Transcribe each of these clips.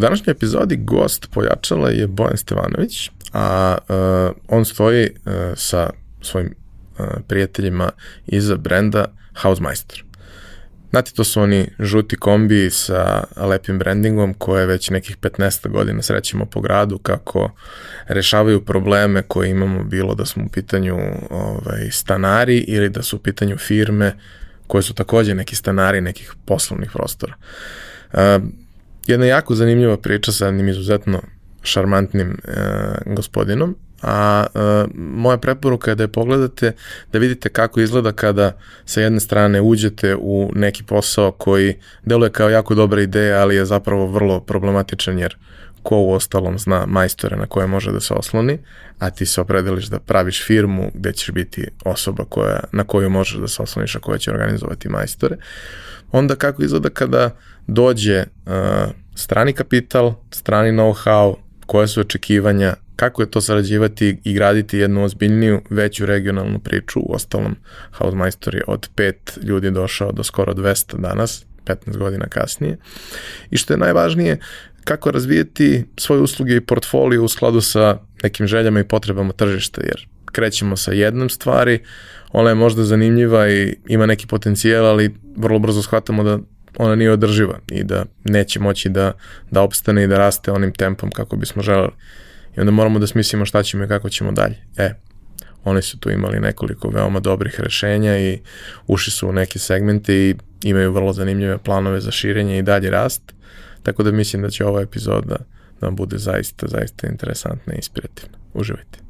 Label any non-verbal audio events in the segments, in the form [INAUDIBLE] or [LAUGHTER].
Današnjoj epizodi gost pojačala je Bojan Stevanović, a uh, on stoji uh, sa svojim uh, prijateljima iza brenda Hausmeister. Znate, to su oni žuti kombi sa lepim brandingom koje već nekih 15 godina srećemo po gradu kako rešavaju probleme koje imamo bilo da smo u pitanju ovaj, stanari ili da su u pitanju firme koje su takođe neki stanari nekih poslovnih prostora. Jedna jako zanimljiva priča sa jednim izuzetno šarmantnim uh, gospodinom a e, moja preporuka je da je pogledate, da vidite kako izgleda kada sa jedne strane uđete u neki posao koji deluje kao jako dobra ideja, ali je zapravo vrlo problematičan jer ko u ostalom zna majstore na koje može da se osloni, a ti se opredeliš da praviš firmu gde ćeš biti osoba koja, na koju možeš da se osloniš, a koja će organizovati majstore. Onda kako izgleda kada dođe uh, strani kapital, strani know-how, koje su očekivanja, kako je to sarađivati i graditi jednu ozbiljniju, veću regionalnu priču. U ostalom, Hausmeister je od pet ljudi došao do skoro 200 danas, 15 godina kasnije. I što je najvažnije, kako razvijeti svoje usluge i portfolio u skladu sa nekim željama i potrebama tržišta, jer krećemo sa jednom stvari, ona je možda zanimljiva i ima neki potencijal, ali vrlo brzo shvatamo da ona nije održiva i da neće moći da, da opstane i da raste onim tempom kako bismo želeli. I onda moramo da smislimo šta ćemo i kako ćemo dalje. E, oni su tu imali nekoliko veoma dobrih rešenja i ušli su u neke segmente i imaju vrlo zanimljive planove za širenje i dalje rast. Tako da mislim da će ova epizoda da vam bude zaista, zaista interesantna i inspirativna. Uživajte.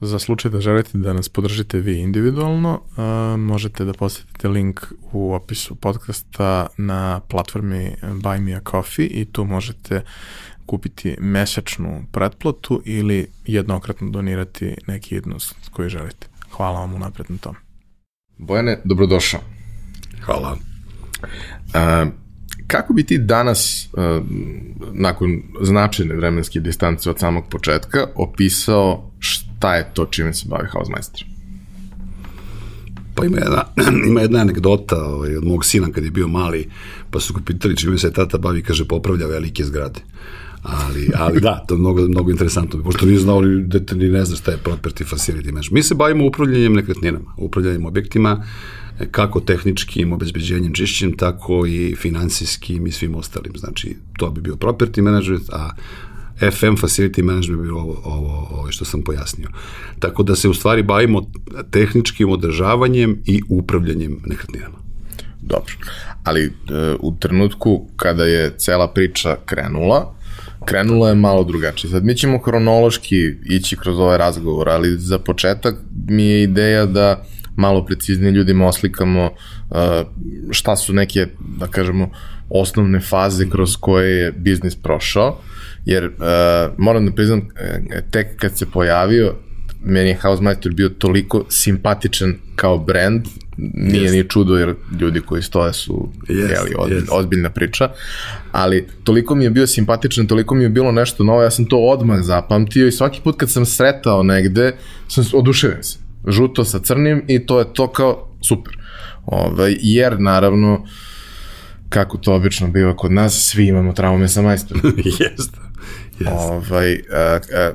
Za slučaj da želite da nas podržite vi individualno, uh, možete da posetite link u opisu podcasta na platformi Buy Me a Coffee i tu možete kupiti mesečnu pretplatu ili jednokratno donirati neki iznos koji želite. Hvala vam unapred na tom. Bojane, dobrodošao. Hvala. Uh, kako bi ti danas, uh, nakon značajne vremenske distance od samog početka, opisao šta je to čime se bavi Hausmeister? Pa ima jedna, [CLEARS THROAT] ima jedna anegdota ovaj, od mog sina kad je bio mali, pa su ga pitali čime se tata bavi, kaže popravlja velike zgrade. Ali, ali da, to je mnogo, mnogo interesantno, pošto nije znao ni, dete ni ne zna šta je property facility management. Mi se bavimo upravljanjem nekretninama, upravljanjem objektima, kako tehničkim obezbeđenjem čišćenjem, tako i finansijskim i svim ostalim. Znači, to bi bio property management, a FM Facility Management bi ovo, ovo, ovo što sam pojasnio. Tako da se u stvari bavimo tehničkim održavanjem i upravljanjem nekretninama. Dobro, ali e, u trenutku kada je cela priča krenula, krenulo je malo drugačije. Sad mi ćemo hronološki ići kroz ovaj razgovor, ali za početak mi je ideja da malo preciznije ljudima oslikamo uh, šta su neke, da kažemo, osnovne faze kroz koje je biznis prošao jer uh, moram da priznam, e, tek kad se pojavio, meni je Hausmeister bio toliko simpatičan kao brand, nije yes. ni čudo jer ljudi koji stoje su yes, jeli, od, yes. ozbiljna priča, ali toliko mi je bio simpatičan, toliko mi je bilo nešto novo, ja sam to odmah zapamtio i svaki put kad sam sretao negde, sam oduševio se. Žuto sa crnim i to je to kao super. Ovaj, jer naravno, kako to obično biva kod nas, svi imamo traume sa majstorom. [LAUGHS] Jeste. Yes. Ovaj, a, a,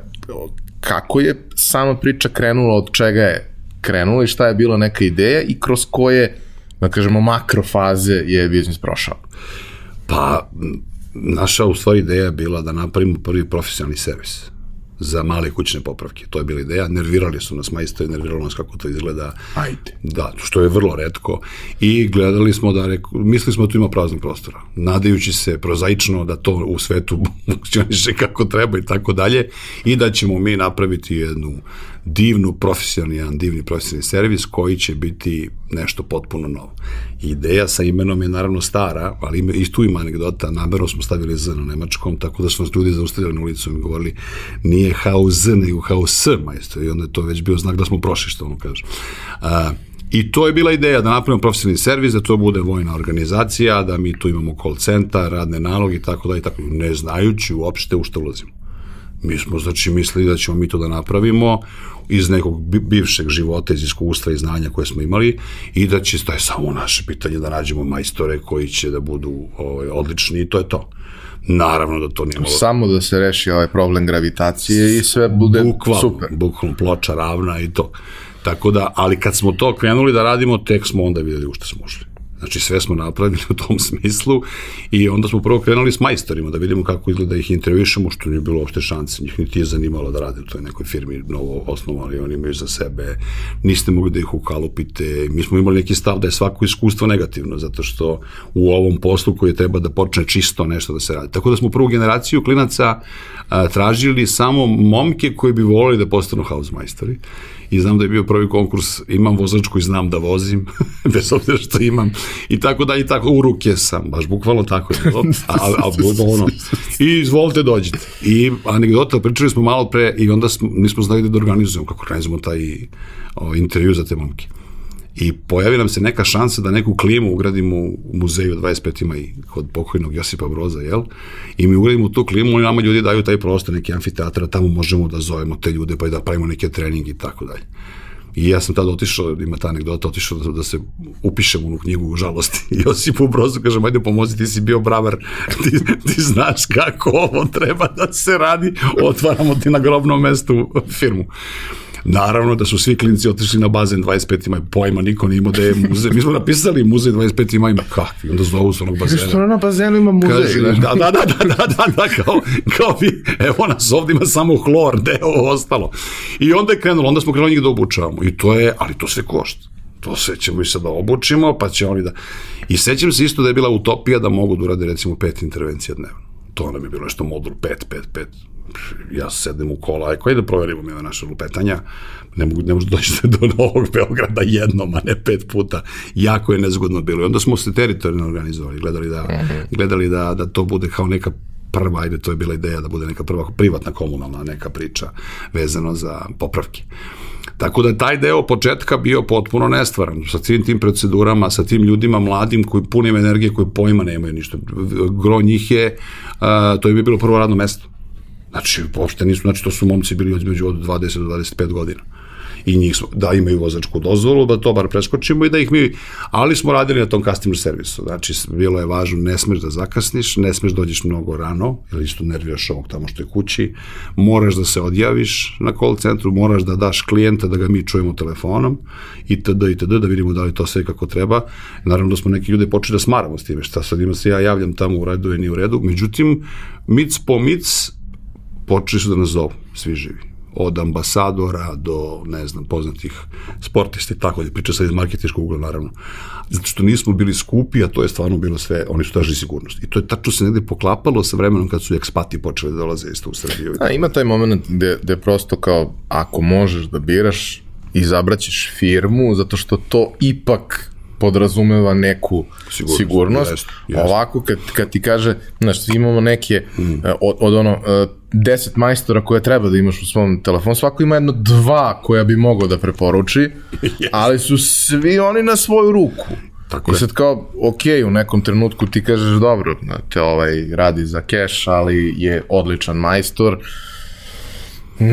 kako je sama priča krenula, od čega je krenula i šta je bila neka ideja i kroz koje, da kažemo, makrofaze je biznis prošao? Pa, naša u stvari ideja je bila da napravimo prvi profesionalni servis za male kućne popravke. To je bila ideja. Nervirali su nas majstori, nerviralo nas kako to izgleda. Ajde. Da, što je vrlo redko. I gledali smo da, reku, mislili smo da tu ima praznog prostora. Nadajući se prozaično da to u svetu [LAUGHS] funkcioniše kako treba i tako dalje i da ćemo mi napraviti jednu divnu profesionalni, jedan divni profesionalni servis koji će biti nešto potpuno novo. Ideja sa imenom je naravno stara, ali ima, i tu ima anegdota, namerno smo stavili Z na nemačkom, tako da su nas ljudi zaustavili na ulicu i govorili nije HZ, nego HS majstor i onda je to već bio znak da smo prošli, što ono kaže. A, I to je bila ideja da napravimo profesionalni servis, da to bude vojna organizacija, da mi tu imamo call centar, radne naloge i tako da i tako, ne znajući uopšte u što ulazimo. Mi smo, znači, mislili da ćemo mi to da napravimo iz nekog bivšeg života, iz iskustva i znanja koje smo imali i da će, to je samo naše pitanje da nađemo majstore koji će da budu ovaj, odlični i to je to. Naravno da to nije malo... Samo da se reši ovaj problem gravitacije i sve bude bukvalno, super. Bukvalno ploča ravna i to. Tako da, ali kad smo to krenuli da radimo, tek smo onda videli u što smo ušli. Znači sve smo napravili u tom smislu i onda smo prvo krenuli s majstorima da vidimo kako izgleda da ih intervjušemo, što nije bilo uopšte šanse, njih niti je zanimalo da rade u toj nekoj firmi novo osnovali, oni imaju za sebe, niste mogli da ih ukalupite, mi smo imali neki stav da je svako iskustvo negativno, zato što u ovom poslu koji treba da počne čisto nešto da se radi. Tako da smo prvu generaciju klinaca a, tražili samo momke koji bi volili da postanu house majstori i znam da je bio prvi konkurs, imam vozačku i znam da vozim, [LAUGHS] bez obzira što imam, i tako da i tako u ruke sam, baš bukvalno tako je bilo, a, a, a ono, i izvolite dođite. I anegdota, pričali smo malo pre i onda smo, nismo znali da organizujemo, kako organizujemo taj o, intervju za te momke. I pojavi nam se neka šansa da neku klimu ugradimo u muzeju 25 ima i kod pokojnog Josipa Broza, jel? I mi ugradimo tu klimu i nama ljudi daju taj prostor, neki amfiteatra, tamo možemo da zovemo te ljude pa i da pravimo neke treningi i tako dalje. I ja sam tada otišao, ima ta anegdota, otišao da, da se upišem u onu knjigu u žalosti. [LAUGHS] Josip u brozu kaže, ajde pomozi, ti si bio bravar, ti, ti znaš kako ovo treba da se radi, otvaramo ti na grobnom mestu firmu. Naravno da su svi klinci otišli na bazen 25 ima pojma, niko nije imao da je muzej. Mi smo napisali muzej 25 ima ima kakvi, onda zovu s onog bazena. Što na bazenu ima muzej? Kaže, da, da, da, da, da, da, da, kao, kao vi, evo nas ovdje ima samo hlor, da je ovo ostalo. I onda je krenulo, onda smo krenuli njih da obučavamo. I to je, ali to sve košta. To sve ćemo i sad da obučimo, pa će oni da... I sećam se isto da je bila utopija da mogu da urade recimo pet intervencija dnevno. To nam je bilo nešto modul 5, 5, 5 ja sedem u kola, aj koji da proverimo mi naše lupetanja, ne mogu, ne možda doći do Novog Beograda jednom, a ne pet puta, jako je nezgodno bilo. I onda smo se teritorijalno organizovali, gledali da, gledali da, da to bude kao neka prva, ajde, to je bila ideja da bude neka prva privatna komunalna neka priča vezano za popravke. Tako da taj deo početka bio potpuno nestvaran, sa svim tim procedurama, sa tim ljudima mladim koji punim energije, koji pojma nemaju ništa. Gro njih je, uh, to je bi bilo prvo radno mesto. Znači, uopšte nisu, znači to su momci bili odmeđu od 20 do 25 godina i njih smo, da imaju vozačku dozvolu, da to bar preskočimo i da ih mi, ali smo radili na tom customer servisu, znači bilo je važno, ne smeš da zakasniš, ne smeš da dođeš mnogo rano, ili isto nerviraš ovog tamo što je kući, moraš da se odjaviš na call centru, moraš da daš klijenta da ga mi čujemo telefonom, itd. itd. da vidimo da li to sve kako treba. Naravno da smo neki ljude počeli da smaramo s time, šta sad ima se ja javljam tamo u redu je ni u redu, međutim, mic po mic, počeli su da nas zovu, svi živi od ambasadora do, ne znam, poznatih sportista i tako da priča sad iz marketičkog ugla, naravno. Zato što nismo bili skupi, a to je stvarno bilo sve, oni su tražili sigurnost. I to je tačno se negde poklapalo sa vremenom kad su ekspati počeli da dolaze isto u Srbiju. A ima taj moment gde, gde prosto kao, ako možeš da biraš, izabraćeš firmu, zato što to ipak podrazumeva neku sigurnost. sigurnost. Jest, jest. Ovako, kad, kad ti kaže, znaš, imamo neke, mm. od, od ono, e, deset majstora koje treba da imaš u svom telefonu, svako ima jedno dva koja bi mogao da preporuči, [LAUGHS] yes. ali su svi oni na svoju ruku. Tako I sad kao, ok, u nekom trenutku ti kažeš, dobro, te ovaj radi za keš, ali je odličan majstor,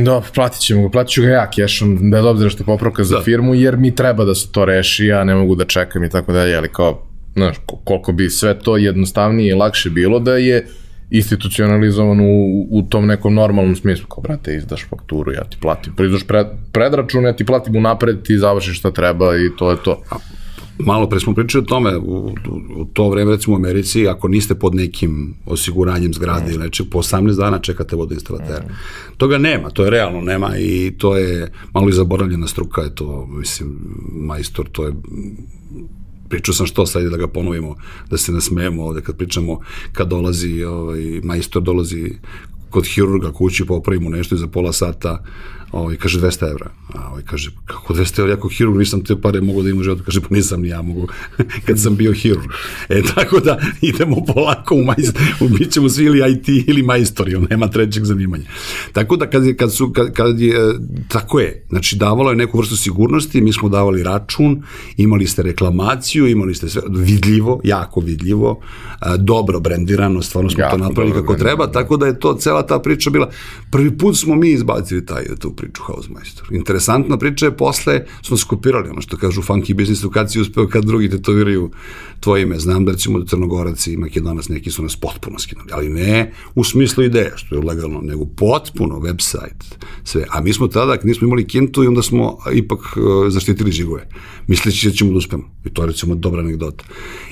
Da, platit ćemo ga, platit ću ga ja kešom, bez obzira što je popravka za da. firmu, jer mi treba da se to reši, ja ne mogu da čekam i tako dalje, ali kao, znaš, koliko bi sve to jednostavnije i lakše bilo da je institucionalizovan u, u tom nekom normalnom smislu, kao, brate, izdaš fakturu, ja ti platim, proizdaš pred, predračun, ja ti platim u napred, ti završiš šta treba i to je to. Malo pre smo pričali o tome, u, u, to vreme recimo u Americi, ako niste pod nekim osiguranjem zgrade ili nečeg, po 18 dana čekate vodoinstalatera. Toga nema, to je realno nema i to je malo i zaboravljena struka, je to, mislim, majstor, to je pričao sam što sad da ga ponovimo, da se nasmejemo ovde kad pričamo, kad dolazi, ovaj, majstor dolazi kod hirurga kući, popravimo nešto i za pola sata ovaj, kaže 200 evra. A ovaj kaže, kako 200 evra, ja kao hirurg nisam te pare mogu da imam u životu. Kaže, pa nisam ni ja mogu, [LAUGHS] kad sam bio hirurg. E, tako da idemo polako u majstor, bit ćemo svi ili IT ili majstori, on nema trećeg zanimanja. Tako da kad, je, kad su, kad, kad je, tako je, znači davalo je neku vrstu sigurnosti, mi smo davali račun, imali ste reklamaciju, imali ste sve, vidljivo, jako vidljivo, dobro brendirano, stvarno smo jako to napravili kako treba, tako da je to cela ta priča bila, prvi put smo mi izbacili taj, tu priču Hausmeister. Interesantna priča je posle smo skopirali ono što kažu funky business kad si uspeo kad drugi tetoviraju tvoje ime. Znam da recimo da Crnogorac i Makedonac neki su nas potpuno skinuli, ali ne u smislu ideja što je legalno, nego potpuno website, sve. A mi smo tada, nismo imali kintu i onda smo ipak uh, zaštitili žigove, misleći da ćemo da uspemo. I to je recimo dobra anegdota.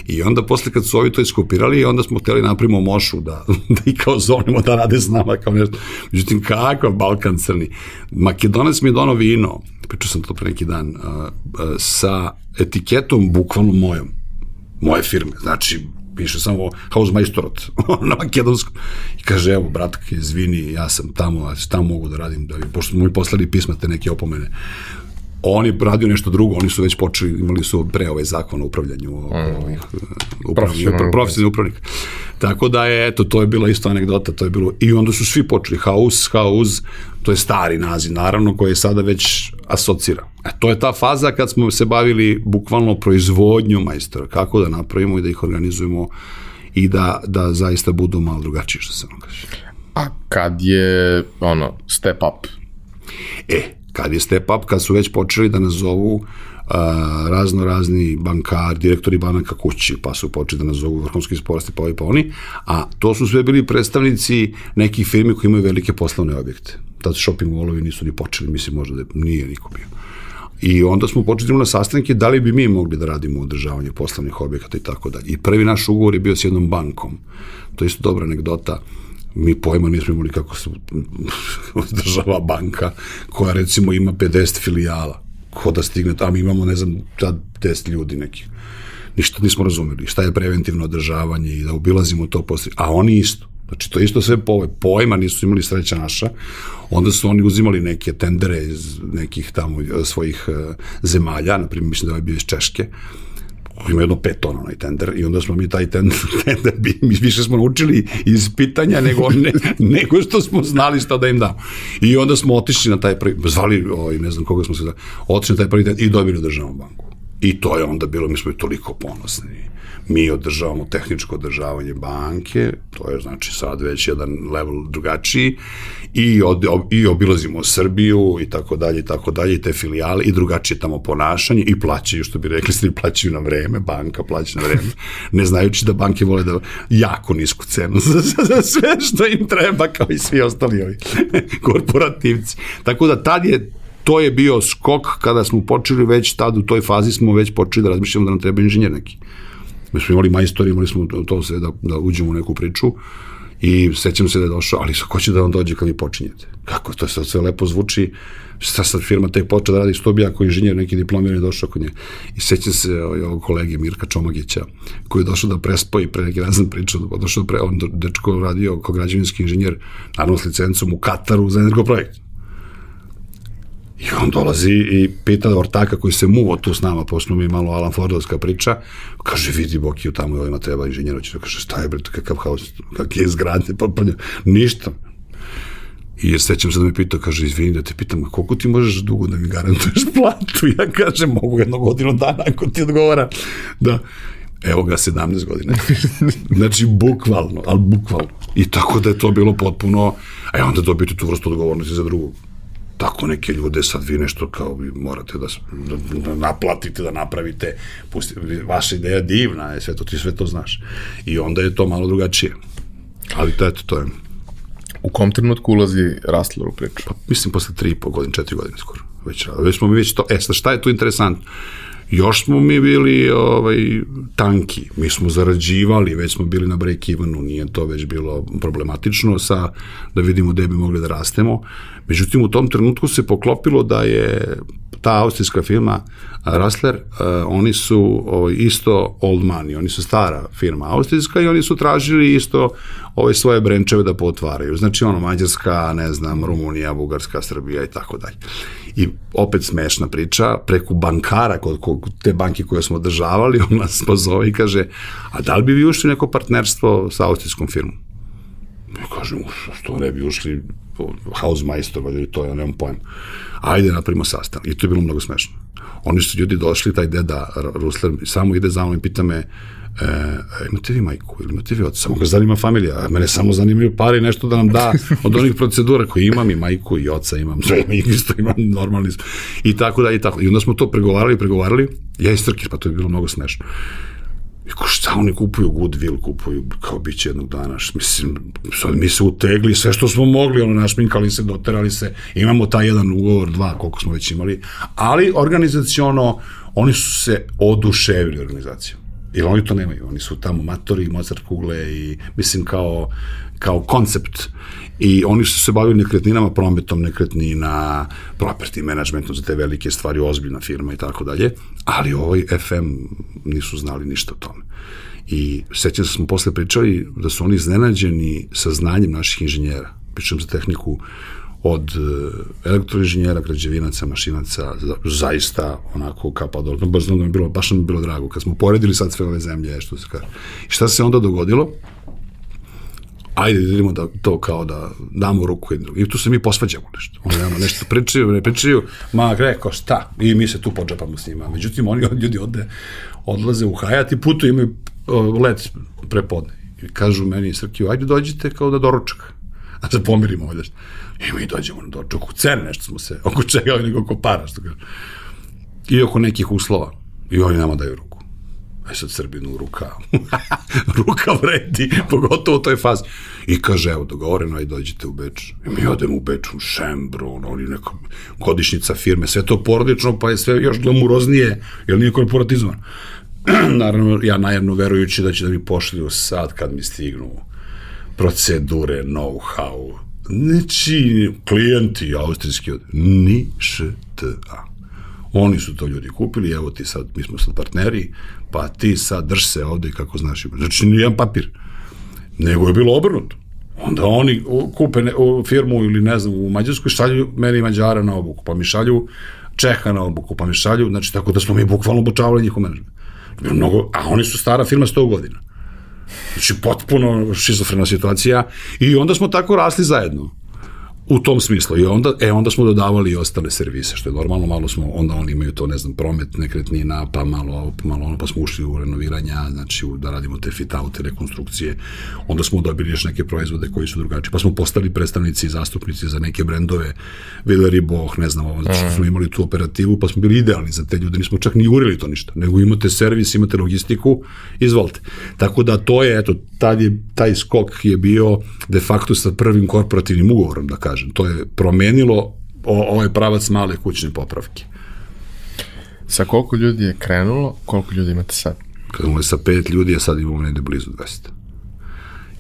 I onda posle kad su ovi to iskopirali, onda smo hteli da napravimo mošu da, [LAUGHS] da i kao zonimo da rade s nama kao nešto. Međutim, kakav Balkan crni. Makedonac mi je donao vino, pričao sam to pre neki dan, sa etiketom bukvalno mojom, moje firme, znači piše samo Hausmeisterot [LAUGHS] na makedonskom. I kaže, evo, bratke, izvini, ja sam tamo, tamo mogu da radim, da pošto smo mi poslali pisma te neke opomene on je radio nešto drugo, oni su već počeli, imali su pre ovaj zakon o upravljanju mm. ovih upravnih, profesionalni upravnik. Tako da je, eto, to je bila isto anegdota, to je bilo, i onda su svi počeli, House, House, to je stari naziv, naravno, koji je sada već asocira. E, to je ta faza kad smo se bavili bukvalno proizvodnjom majstora, kako da napravimo i da ih organizujemo i da, da zaista budu malo drugačiji, što se ono kaže. A kad je, ono, step up? E, Kad je step up, kad su već počeli da nas zovu a, razno razni bankar, direktori banaka kući, pa su počeli da nas zovu vrhunski sporasti, pa ovi pa oni, a to su sve bili predstavnici nekih firmi koji imaju velike poslovne objekte. Tad shopping wallovi nisu ni počeli, mislim možda da nije niko bio. I onda smo počeli na sastanke da li bi mi mogli da radimo održavanje poslovnih objekata i tako dalje. I prvi naš ugovor je bio s jednom bankom. To je isto dobra anegdota mi pojma nismo imali kako se država banka koja recimo ima 50 filijala. Ko da stigne, a mi imamo ne znam tad 10 ljudi nekih. Ništa nismo razumeli, šta je preventivno održavanje i da obilazimo to posle, a oni isto. Znači, to isto sve po, pojma nisu imali sreća naša. Onda su oni uzimali neke tendere iz nekih tamo svojih uh, zemalja, na primjer, mislim da je bio iz Češke, ima jedno pet tona onaj tender i onda smo mi taj tender, [LAUGHS] tender mi više smo naučili iz pitanja nego, ne, [LAUGHS] nego što smo znali šta da im damo. I onda smo otišli na taj prvi, zvali, oj, ne znam koga smo se da, otišli na taj prvi tender i dobili državnu banku. I to je onda bilo, mi smo i toliko ponosni mi održavamo tehničko održavanje banke, to je znači sad već jedan level drugačiji i, od, i obilazimo Srbiju i tako dalje i tako dalje i te filijale i drugačije tamo ponašanje i plaćaju što bi rekli ste plaćaju na vreme, banka plaća na vreme, ne znajući da banke vole da jako nisku cenu [LAUGHS] za, za, za sve što im treba kao i svi ostali ovi [LAUGHS] korporativci. Tako da tad je to je bio skok kada smo počeli već tad u toj fazi smo već počeli da razmišljamo da nam treba inženjer neki. Mi smo imali majstori, imali smo to sve da, da uđemo u neku priču i sećam se da je došao, ali ko će da vam dođe kad vi počinjete? Kako to sad sve lepo zvuči, šta sad firma tek počeo da radi, što bi ako inženjer neki diplomirani došao kod nje. I sećam se ovaj, ovog kolege Mirka Čomagića, koji je došao da prespoji pre neki razan priču, došao da pre, on dečko radio kao građevinski inženjer, naravno s licencom u Kataru za energoprojekt. I on dolazi i pita ortaka koji se muvo tu s nama, posle mi malo Alan Fordovska priča, kaže, vidi Bokiju, tamo je ima treba inženjera, će kaže, šta je, bre, kakav haos, kak je zgrade, pa, pa, ništa. I sećam se da me pitao, kaže, izvini da te pitam, koliko ti možeš dugo da mi garantuješ [LAUGHS] platu? Ja kažem, mogu jednu godinu dana ako ti odgovara. Da, evo ga 17 godina. [LAUGHS] Znači, bukvalno, ali bukvalno. I tako da je to bilo potpuno, a onda dobijete tu vrstu odgovornosti za drugog tako neke ljude sad vi nešto kao vi morate da, da, da naplatite, da napravite, pusti, vaša ideja divna je, sve to, ti sve to znaš. I onda je to malo drugačije. Ali to, eto, to je. U kom trenutku ulazi Rastler u priču? Pa, mislim, posle tri i po godine, četiri godine skoro. Već, već smo mi već to, e, sad šta je tu interesantno? Još smo mi bili ovaj, tanki, mi smo zarađivali, već smo bili na break-evenu, nije to već bilo problematično sa, da vidimo gde bi mogli da rastemo. Međutim, u tom trenutku se poklopilo da je ta austrijska firma Rustler, uh, oni su isto old money, oni su stara firma austrijska i oni su tražili isto ove svoje brenčeve da potvaraju. Znači ono Mađarska, ne znam, Rumunija, Bugarska, Srbija i tako dalje. I opet smešna priča, preko bankara, kod, kod te banke koje smo održavali, [LAUGHS] on nas pozove i kaže, a da li bi vi ušli neko partnerstvo sa austrijskom firmom? Ja kažem, što ne bi ušli Hausmeister, valjda to, ja nemam pojma. Ajde, napravimo sastan. I to je bilo mnogo smešno. Oni su ljudi došli, taj deda Rusler, samo ide za mnom i pita me, e, imate vi majku ili imate vi oca? Samo ga zanima familija, a mene samo zanimaju pari nešto da nam da od onih procedura koje imam i majku i oca imam, sve isto imam normalni. I tako da i tako. I onda smo to pregovarali, pregovarali, ja i Strkir, pa to je bilo mnogo smešno. I ko šta oni kupuju, Goodwill kupuju, kao bit će jednog dana, mislim, sad mi se utegli, sve što smo mogli, ono, našminkali se, doterali se, imamo taj jedan ugovor, dva, koliko smo već imali, ali organizaciono, oni su se oduševili organizacijom. Jer oni to nemaju, oni su tamo matori, Mozart kugle i, mislim, kao, kao koncept i oni su se bavili nekretninama, prometom nekretnina, property managementom za te velike stvari, ozbiljna firma i tako dalje, ali ovaj FM nisu znali ništa o tome. I sećam se da smo posle pričali da su oni iznenađeni sa znanjem naših inženjera, pričam za tehniku od e, elektroinženjera, građevinaca, mašinaca, zaista onako kapa dole. Baš znam da mi bilo, baš nam bilo drago kad smo poredili sad sve ove zemlje, što se kaže. I šta se onda dogodilo? Ajde da idemo da to kao da damo ruku jednu. I tu se mi posvađamo nešto. Oni nama nešto pričaju, ne pričaju, ma rekao šta, i mi se tu pođapamo s njima. Međutim, oni ljudi ode, odlaze u Hajat i putu imaju let prepodne. I kažu meni, Srkiju, ajde dođite kao [LAUGHS] da doručak. A se pomirimo ovdje. I mi dođemo na doručak. U cen nešto smo se, oko čega nego oko para, što kažu. I oko nekih uslova. I oni nama daju ruku. Aj sad Srbinu ruka, [LAUGHS] ruka vredi, pogotovo u toj fazi. I kaže, evo, dogovoreno, aj dođite u Beč. I mi odemo u Beč, u Šembro, ono, oni neka godišnica firme, sve to porodično, pa je sve još glamuroznije, jer nije korporatizovan. [CLEARS THROAT] Naravno, ja najavno verujući da će da mi pošlju sad kad mi stignu procedure, know-how, neči klijenti austrijski, ni šta. Oni su to ljudi kupili, evo ti sad, mi smo sad partneri, pa ti sad drž se ovde kako znaš. Znači, nijedan papir. Nego je bilo obrnuto. Onda oni kupe ne, firmu ili ne znam u Mađarskoj šalju meni Mađara na obuku, pa mi šalju Čeha na obuku, pa mi šalju, znači tako da smo mi bukvalno obučavali njihov menadžment. Mnogo, a oni su stara firma 100 godina. Znači, potpuno šizofrena situacija i onda smo tako rasli zajedno. U tom smislu. I onda, e, onda smo dodavali i ostale servise, što je normalno, malo smo, onda oni imaju to, ne znam, promet nekretnina, pa malo malo ono, pa smo ušli u renoviranja, znači u, da radimo te fit-out, rekonstrukcije. Onda smo dobili još neke proizvode koji su drugačiji, pa smo postali predstavnici i zastupnici za neke brendove, Villeri Boh, ne znam, ovo, znači mm. smo imali tu operativu, pa smo bili idealni za te ljude, nismo čak ni urili to ništa, nego imate servis, imate logistiku, izvolite. Tako da to je, eto, tad je, taj skok je bio de facto sa prvim korporativnim ugovorom, da kažem. To je promenilo ovaj pravac male kućne popravke. Sa koliko ljudi je krenulo, koliko ljudi imate sad? Krenulo je sa pet ljudi, a sad imamo negde blizu 200.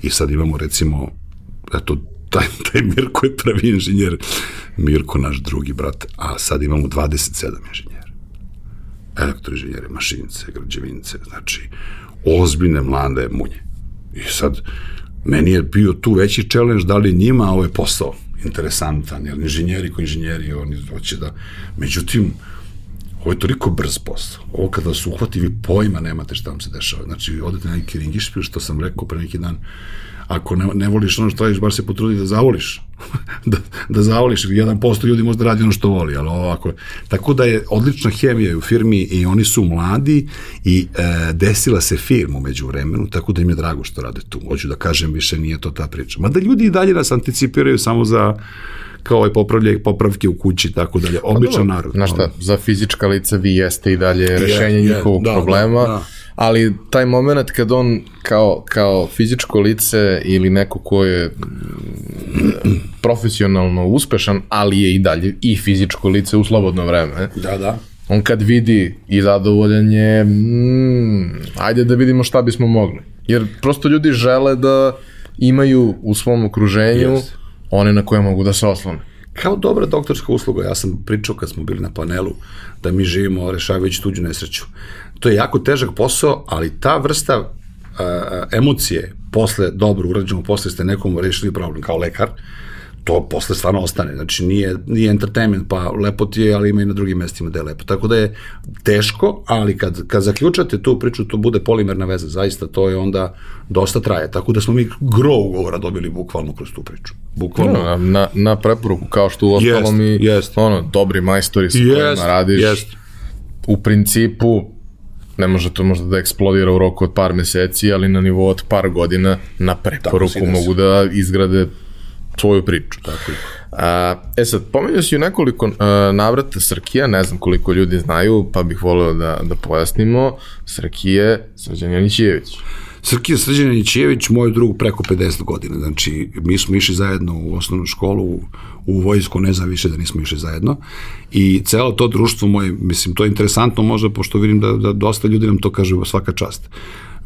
I sad imamo recimo, eto, taj, taj Mirko je prvi inženjer, Mirko naš drugi brat, a sad imamo 27 inženjera. Elektroinženjere, mašinice, građevince, znači ozbiljne mlade munje. I sad, meni je bio tu veći challenge da li njima ovaj posao interesantan, jer inženjeri ko inženjeri, oni hoće da... Međutim, ovo je toliko brz posao. Ovo kada se uhvati, vi pojma nemate šta vam se dešava. Znači, odete na neki ringišpil, što sam rekao pre neki dan, ako ne, ne voliš ono što radiš, bar se potrudi da zavoliš. [LAUGHS] da, da zavoliš. Jedan posto ljudi možda radi ono što voli, ali ovako. Tako da je odlična hemija u firmi i oni su mladi i e, desila se firmu među vremenu, tako da im je drago što rade tu. Hoću da kažem, više nije to ta priča. Mada ljudi i dalje nas anticipiraju samo za kao ovaj popravlje, popravke u kući, tako dalje. Pa Običan narod. Znaš šta, za fizička lica vi jeste i dalje rešenje je, njihovog da, problema. Da, da ali taj moment kad on kao, kao fizičko lice ili neko ko je mm, profesionalno uspešan, ali je i dalje i fizičko lice u slobodno vreme. Da, da. on kad vidi i zadovoljan je, mm, ajde da vidimo šta bismo mogli. Jer prosto ljudi žele da imaju u svom okruženju yes. one na koje mogu da se oslone. Kao dobra doktorska usluga, ja sam pričao kad smo bili na panelu, da mi živimo rešavajući tuđu nesreću. To je jako težak posao, ali ta vrsta uh, emocije posle dobro urađeno, posle ste nekom rešili problem kao lekar, to posle stvarno ostane. Znači, nije, nije entertainment, pa lepo ti je, ali ima i na drugim mestima da je lepo. Tako da je teško, ali kad, kad zaključate tu priču, to bude polimerna veza, zaista to je onda dosta traje. Tako da smo mi gro ugovora dobili bukvalno kroz tu priču. Bukvalno. Na, na, na preporuku, kao što u ostalom i jest. ono, dobri majstori sa jest, kojima radiš. Jest. U principu, ne može to možda da eksplodira u roku od par meseci, ali na nivou od par godina na preporuku mogu da izgrade tvoju priču. Tako je. A, e sad, pomenuo si u nekoliko a, navrata Srkija, ne znam koliko ljudi znaju, pa bih voleo da, da pojasnimo. Srkije Srđan Janićijević. Srkija Srđan Janićijević, moj drug preko 50 godina. Znači, mi smo išli zajedno u osnovnu školu, u vojsku, ne znam više da nismo išli zajedno. I celo to društvo moje, mislim, to je interesantno možda, pošto vidim da, da dosta ljudi nam to kaže svaka čast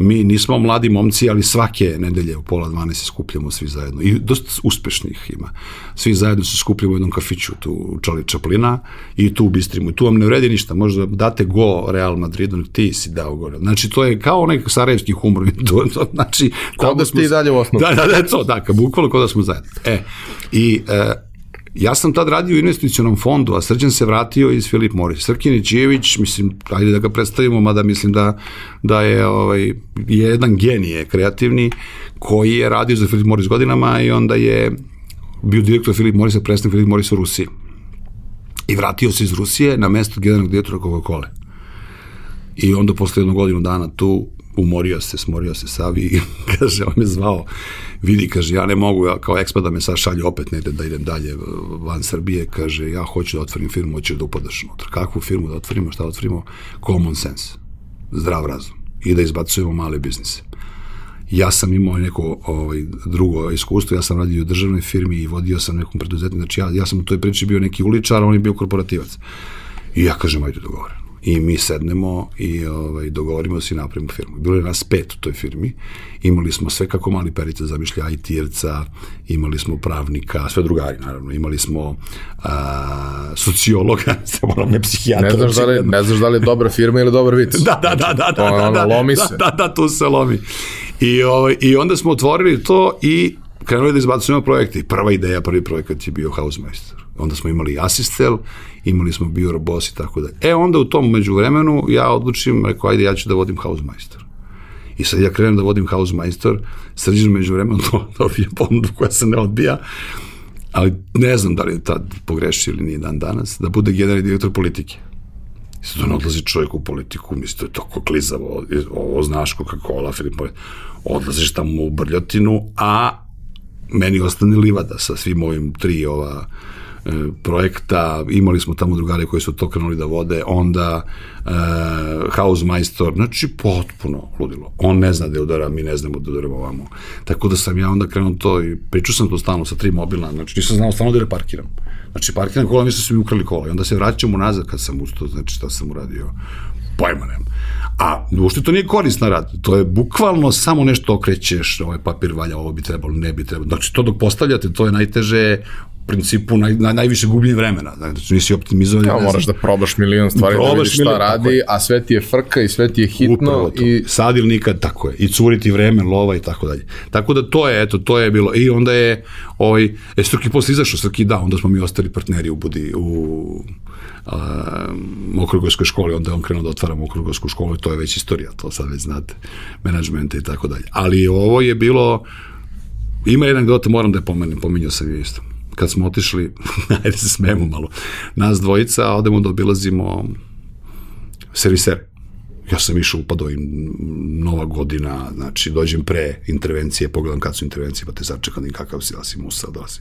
mi nismo mladi momci, ali svake nedelje u pola 12 se skupljamo svi zajedno. I dosta uspešnih ima. Svi zajedno se skupljamo u jednom kafiću tu u Čali Čaplina i tu u Bistrimu. I tu vam ne vredi ništa. Možda date go Real Madridu, ti si dao go. Znači, to je kao onaj sarajevski humor. [LAUGHS] to, to, znači, kao da ste i dalje u osnovu. Da, da, da, to, da, bukvalno kao da smo zajedno. E, i e, Ja sam tad radio u investicionom fondu, a Srđan se vratio iz Filip Moris. Srkin Ičijević, mislim, ajde da ga predstavimo, mada mislim da, da je ovaj, jedan genije kreativni koji je radio za Filip Moris godinama i onda je bio direktor Filip Morisa, predstavnik Filip Morisa u Rusiji. I vratio se iz Rusije na mesto generalnog direktora Coca-Cola. I onda posle jednog godinu dana tu umorio se, smorio se Savi i [LAUGHS] kaže, on me zvao, vidi, kaže, ja ne mogu, ja kao ekspat da me sad šalje opet negde da idem dalje van Srbije, kaže, ja hoću da otvorim firmu, hoću da upadaš unutra. Kakvu firmu da otvorimo, šta da otvorimo? Common sense, zdrav razum i da izbacujemo male biznise. Ja sam imao neko ovaj, drugo iskustvo, ja sam radio u državnoj firmi i vodio sam nekom preduzetniku, znači ja, ja sam u toj priči bio neki uličar, on je bio korporativac. I ja kažem, ajde dogovorim i mi sednemo i ovaj, dogovorimo se i napravimo firmu. Bilo je nas pet u toj firmi, imali smo sve kako mali perica zamišlja, IT-erca, imali smo pravnika, sve drugari naravno, imali smo a, sociologa, [LAUGHS] se moram ne psihijatra. Ne znaš, da li, ne znaš da li je dobra firma ili dobar vic. [LAUGHS] Da, da, da, da, da, da, da, lomi se. Da, da, da, tu se lomi. I, ovaj, I onda smo otvorili to i krenuli da izbacujemo projekte. Prva ideja, prvi projekat je bio Hausmeister. Onda smo imali Asistel, imali smo Biorobos i tako dalje. E, onda u tom međuvremenu ja odlučim, rekao, ajde, ja ću da vodim Hausmeister. I sad ja krenem da vodim Hausmeister, srđan među [LAUGHS] to dobije ponudu koja se ne odbija, ali ne znam da li je tad pogrešio ili nije dan danas, da bude generalni direktor politike. I sad on odlazi čovjek u politiku, misli, to je toko klizavo, ovo znaš Coca-Cola, Filip, odlaziš tamo u brljotinu, a meni ostane livada sa svim ovim tri ova projekta, imali smo tamo drugare koji su to krenuli da vode, onda e, Hausmeister, znači potpuno ludilo. On ne zna da udara, mi ne znamo da udaramo ovamo. Tako da sam ja onda krenuo to i pričao sam to stalno sa tri mobilna, znači nisam znao stalno da reparkiram. Znači parkiram kola, mislim su mi ukrali kola i onda se vraćamo nazad kad sam ustao, znači šta sam uradio, pojma nemam. A uopšte to nije korisna rad, to je bukvalno samo nešto okrećeš, ovaj papir valja, ovo bi trebalo, ne bi trebalo. Znači to dok postavljate, to je najteže principu naj, naj, najviše gubljenje vremena. Znači, nisi optimizovan. Ja, moraš da probaš milion stvari probaš da vidiš šta milion, radi, a sve ti je frka i sve ti je hitno. I... Sad ili nikad, tako je. I curiti vreme, lova i tako dalje. Tako da to je, eto, to je bilo. I onda je, ovaj, e, Srki posle izašao, Srki da, onda smo mi ostali partneri u Budi, u okrugojskoj školi, onda je on krenuo da otvaramo okrugojsku školu i to je već istorija, to sad već znate, menadžmente i tako dalje. Ali ovo je bilo, ima jedan gdje moram da je pomenem, pominjao sam je isto kad smo otišli, [LAUGHS] ajde se smemo malo, nas dvojica, odemo da obilazimo serviser. Ja sam išao upadao i nova godina, znači dođem pre intervencije, pogledam kad su intervencije, pa te sačekam i kakav si, da si musa, da si.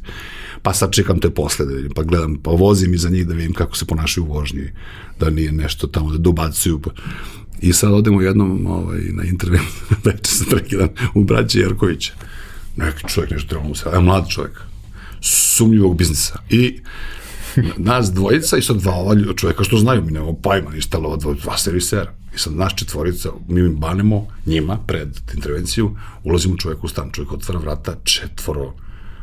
Pa sad čekam te posle da vidim, pa gledam, pa vozim iza njih da vidim kako se ponašaju u vožnji, da nije nešto tamo da dobacuju. I sad odemo jednom ovaj, na intervenciju, [LAUGHS] večer sam prekidan u braće Jerkovića. Neki čovjek nešto treba mu se, a mlad čovjek sumnjivog biznisa. I nas dvojica i sad dva ova čoveka što znaju, mi nemamo pajma ništa, ali ova dva, dva servisera. I sad naš četvorica, mi banemo njima pred intervenciju, ulazimo čoveka u stan, čovjek otvara vrata, četvoro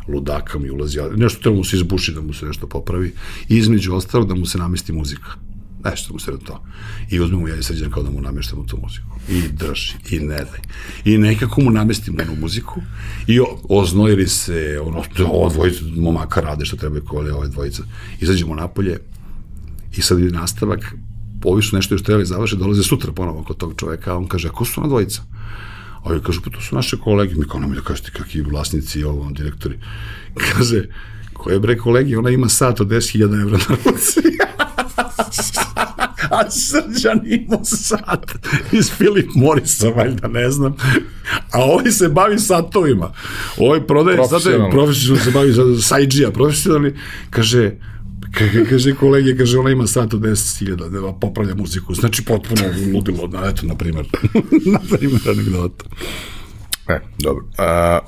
ludaka mi ulazi, nešto treba mu se izbuši da mu se nešto popravi i između ostalog da mu se namesti muzika nešto mu na to. I uzmemo ja i sređen kao da mu nameštamo tu muziku. I drži, i ne daj. I nekako mu namestimo onu muziku i oznojili se, ono, ovo dvojica momaka rade što treba kole ove dvojica. Izađemo napolje i sad je nastavak, ovi su nešto još trebali završiti, dolaze sutra ponovo kod tog čoveka, a on kaže, a ko su ona dvojica? A ovi kažu, pa to su naše kolege. Mi kao, nemoj da kažete kakvi vlasnici i ovo, direktori. [LAUGHS] Kaže, koje bre kolegi, ona ima sat od 10.000 evra na ruci. [LAUGHS] a Srđan ima sat iz Philip Morrisa, valjda, ne znam. A ovaj se bavi satovima. Ovaj prodaje satove, profesionalno se bavi sajđija, profesionalni, kaže, kaže kolege, kaže, ona ima sat od 10.000 da popravlja muziku. Znači, potpuno ludilo, na, eto, na primjer. [LAUGHS] na primjer, anegdota. E, dobro. A,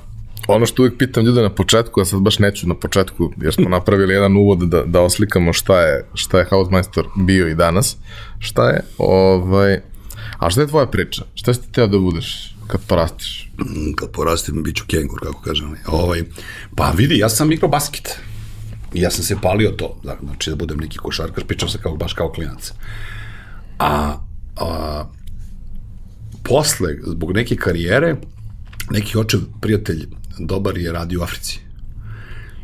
ono što uvijek pitam ljude na početku, a sad baš neću na početku, jer smo napravili jedan uvod da, da oslikamo šta je, šta je Hausmeister bio i danas, šta je, ovaj, a šta je tvoja priča? Šta si ti teo da budeš kad porastiš? Mm, kad porastim, bit ću kengur, kako kažem. Ovaj, pa vidi, ja sam igrao basket. I ja sam se palio to, da, znači da budem neki košarkaš, pričam se kao, baš kao klinac. A, a posle, zbog neke karijere, neki očev prijatelj dobar je radio u Africi.